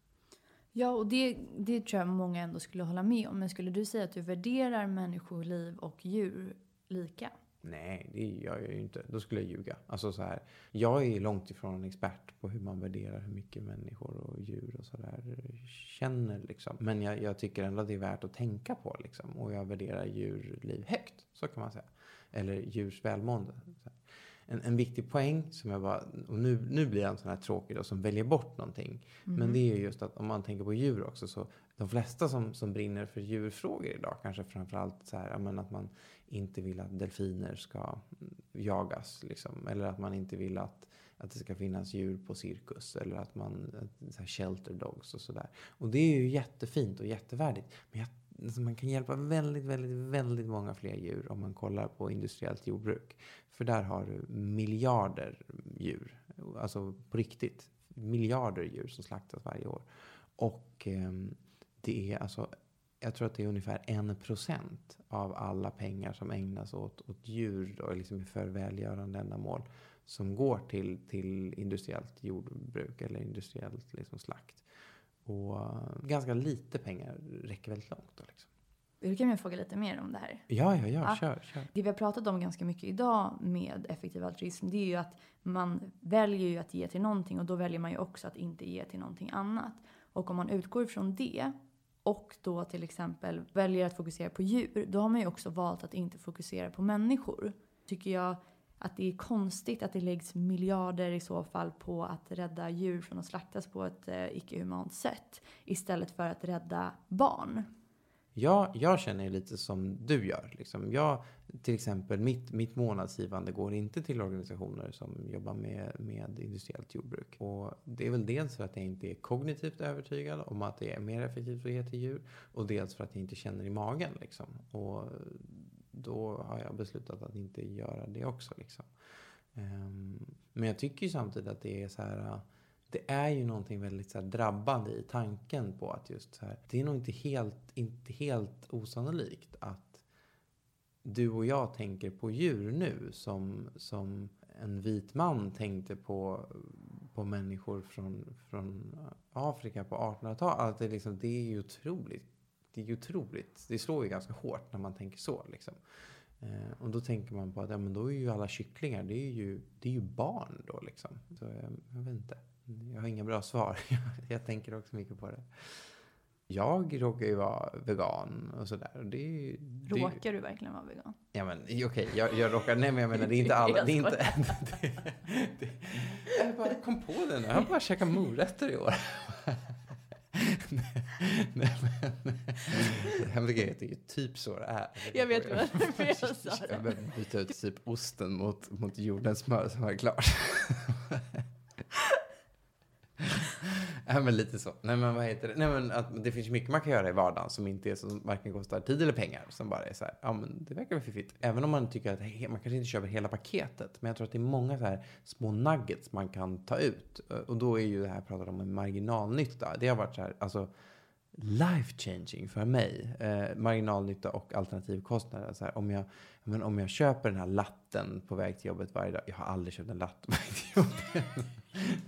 Ja, och det, det tror jag många ändå skulle hålla med om. Men skulle du säga att du värderar människoliv och djur lika? Nej, det gör jag ju inte. Då skulle jag ljuga. Alltså så här, jag är långt ifrån en expert på hur man värderar hur mycket människor och djur och sådär känner. Liksom. Men jag, jag, tycker ändå att det är värt att tänka på. Liksom. Och jag värderar djurliv högt, så kan man säga. Eller djurs välmående. En, en viktig poäng som jag bara, och nu, nu blir jag en sån här tråkig då, som väljer bort någonting. Mm. Men det är just att om man tänker på djur också så de flesta som, som brinner för djurfrågor idag, kanske framförallt så här, men att man inte vill att delfiner ska jagas. Liksom, eller att man inte vill att, att det ska finnas djur på cirkus. Eller att man, så här shelter dogs och sådär. Och det är ju jättefint och jättevärdigt. Men jag, alltså man kan hjälpa väldigt, väldigt, väldigt många fler djur om man kollar på industriellt jordbruk. För där har du miljarder djur. Alltså på riktigt. Miljarder djur som slaktas varje år. Och eh, det är alltså, jag tror att det är ungefär en procent av alla pengar som ägnas åt, åt djur då, liksom för välgörande ändamål som går till, till industriellt jordbruk eller industriellt liksom slakt. Och uh, ganska lite pengar räcker väldigt långt. Då, liksom. Du kan jag fråga lite mer om det här? Ja, ja, ja, ja. Kör, kör. Det vi har pratat om ganska mycket idag med effektiv altruism, det är ju att man väljer ju att ge till någonting och då väljer man ju också att inte ge till någonting annat. Och om man utgår ifrån det och då till exempel väljer att fokusera på djur, då har man ju också valt att inte fokusera på människor. Tycker jag att det är konstigt att det läggs miljarder i så fall på att rädda djur från att slaktas på ett eh, icke-humant sätt istället för att rädda barn. Ja, jag känner lite som du gör. Liksom. Jag, till exempel, mitt, mitt månadsgivande går inte till organisationer som jobbar med, med industriellt jordbruk. Och det är väl dels för att jag inte är kognitivt övertygad om att det är mer effektivt att ge till djur. Och dels för att jag inte känner i magen. Liksom. Och då har jag beslutat att inte göra det också. Liksom. Ehm, men jag tycker ju samtidigt att det är så här äh, det är ju någonting väldigt så här, drabbande i tanken på att just så här, det är nog inte helt, inte helt osannolikt att du och jag tänker på djur nu som, som en vit man tänkte på, på människor från, från Afrika på 1800-talet. Alltså, det, liksom, det är ju otroligt. Det är ju otroligt. Det slår ju ganska hårt när man tänker så. Liksom. Eh, och då tänker man på att ja, men då är ju alla kycklingar, det är ju, det är ju barn då liksom. Så jag, jag vet inte. Jag har inga bra svar. <laughs> jag tänker också mycket på det. Jag råkar ju vara vegan och sådär. Det, det, råkar du verkligen vara vegan? Ja men okej, okay, jag, jag råkar, nej men jag menar det är inte <laughs> alla, det är inte, <laughs> det, det, jag bara kom på det nu, jag har bara käkat morötter i år. Nej, men, hemliga är är typ så det är. Jag vet jag sa det. Jag behöver byta ut typ osten mot, mot jordens smör som är klart. ja, men lite så. Nej, men vad heter det? Nej, men att det finns mycket man kan göra i vardagen som inte är som varken kostar tid eller pengar. Som bara är så här, ja men det verkar väl fiffigt. Även om man tycker att man kanske inte köper hela paketet. Men jag tror att det är många så här små nuggets man kan ta ut. Och då är ju det här, pratar om en marginalnytta. Det har varit så här, alltså life changing för mig. Eh, marginalnytta och alternativkostnader. Så här, om, jag, men om jag köper den här latten på väg till jobbet varje dag. Jag har aldrig köpt en latt på väg till jobbet.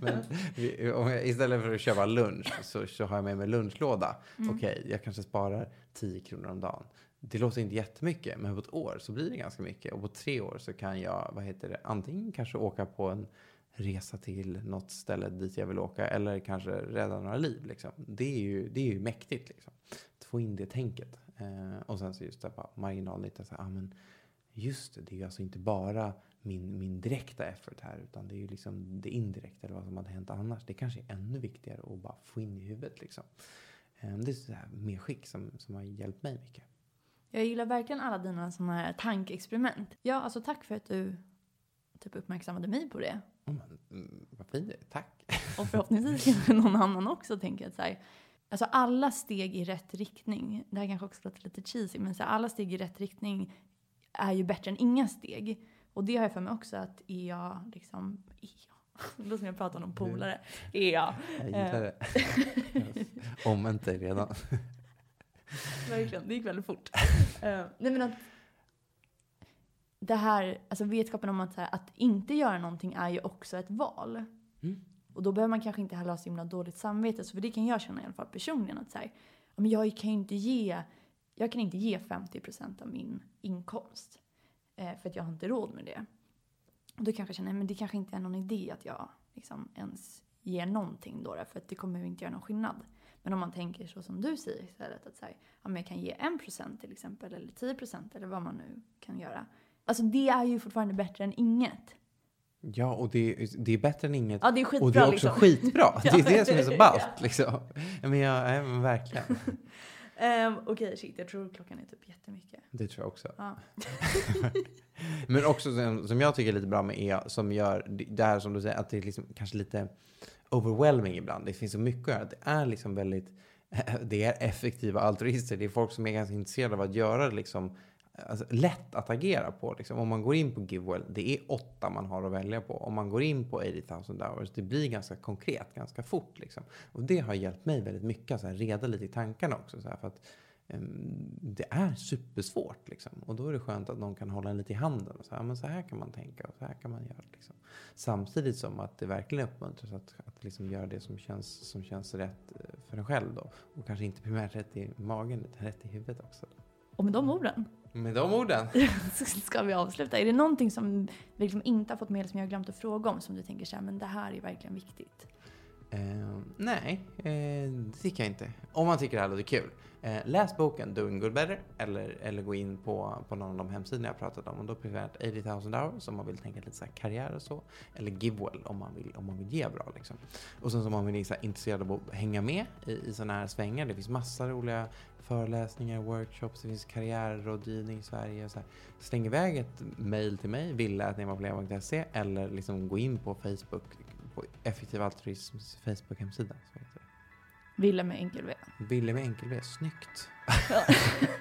<laughs> men om jag, istället för att köpa lunch så, så har jag med mig lunchlåda. Mm. Okej, okay, jag kanske sparar 10 kronor om dagen. Det låter inte jättemycket, men på ett år så blir det ganska mycket. Och på tre år så kan jag, vad heter det, antingen kanske åka på en resa till något ställe dit jag vill åka eller kanske rädda några liv. Liksom. Det, är ju, det är ju mäktigt liksom. att få in det tänket. Eh, och sen så just det bara marginalnytta. Så, ah, men just det, det är ju alltså inte bara min, min direkta effort här utan det är ju liksom det indirekta eller vad som hade hänt annars. Det kanske är ännu viktigare att bara få in i huvudet liksom. Eh, det är så här medskick som, som har hjälpt mig mycket. Jag gillar verkligen alla dina sådana här tankeexperiment. Ja, alltså tack för att du typ uppmärksammade mig på det. Mm, mm, vad fint Tack. <laughs> Och förhoppningsvis <laughs> någon annan också tänker att så här, alltså alla steg i rätt riktning, det här kanske också låter lite cheesy, men så här, alla steg i rätt riktning är ju bättre än inga steg. Och det har jag för mig också att är <laughs> jag liksom, är jag, låter som jag pratar om någon polare, är jag. Jag gillar det. om inte redan. Verkligen, det gick väldigt fort. uh, nej men att det här, alltså vetskapen om att, här, att inte göra någonting är ju också ett val. Mm. Och då behöver man kanske inte heller ha så himla dåligt samvete. Så för det kan jag känna i alla fall personligen att så här, men jag kan inte ge, jag kan inte ge 50% av min inkomst. Eh, för att jag har inte råd med det. Och då kanske jag känner, men det kanske inte är någon idé att jag liksom ens ger någonting då. För att det kommer ju inte göra någon skillnad. Men om man tänker så som du säger istället, att så här, ja, men jag kan ge 1% till exempel, eller 10% eller vad man nu kan göra. Alltså det är ju fortfarande bättre än inget. Ja, och det, det är bättre än inget. Ja, det är skitbra. och det är också liksom. skitbra. <laughs> Det är det som är så ballt. Liksom. Men, ja, nej, men verkligen. Um, <laughs> Okej, okay, shit. Jag tror klockan är typ jättemycket. Det tror jag också. Ja. <laughs> men också som, som jag tycker är lite bra med är som gör det här som du säger, att det är liksom kanske lite overwhelming ibland. Det finns så mycket att göra. Det är liksom väldigt, det är effektiva altruister. Det är folk som är ganska intresserade av att göra liksom alltså, lätt att agera på. Liksom. Om man går in på GiveWell, det är åtta man har att välja på. Om man går in på 80 000 hours, det blir ganska konkret ganska fort. Liksom. Och det har hjälpt mig väldigt mycket, så här, reda lite i tankarna också. Så här, för att, um, det är supersvårt liksom. Och då är det skönt att någon kan hålla en lite i handen. Och så, här, men så här kan man tänka och så här kan man göra. Liksom. Samtidigt som att det verkligen uppmuntras att, att liksom göra det som känns, som känns rätt eh, för en själv. Då. Och kanske inte primärt rätt i magen, utan rätt i huvudet också. Och med de orden med de orden. <laughs> ska vi avsluta. Är det någonting som vi liksom inte har fått med eller som jag har glömt att fråga om som du tänker så här, men det här är verkligen viktigt? Eh, nej, eh, det tycker jag inte. Om man tycker det här låter kul. Eh, läs boken Doing Good Better eller, eller gå in på, på någon av de hemsidor jag pratat om. Och då primärt 80 000 hours om man vill tänka lite så karriär och så. Eller Givewell om man vill, om man vill ge bra. Liksom. Och sen som man vill så intresserad av att hänga med i, i sådana här svängar. Det finns massa roliga föreläsningar, workshops, det finns karriärrådgivning i Sverige. Så här. Släng iväg ett mail till mig, villa.nemaproblem.se eller liksom gå in på Facebook, på Effektiv Altruisms Facebook-hemsida. Ville med enkel V. Ville med enkel V, snyggt. Ja.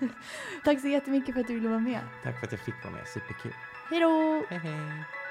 <laughs> Tack så jättemycket för att du ville vara med. Tack för att jag fick vara med, superkul. Hej då! Hej hej!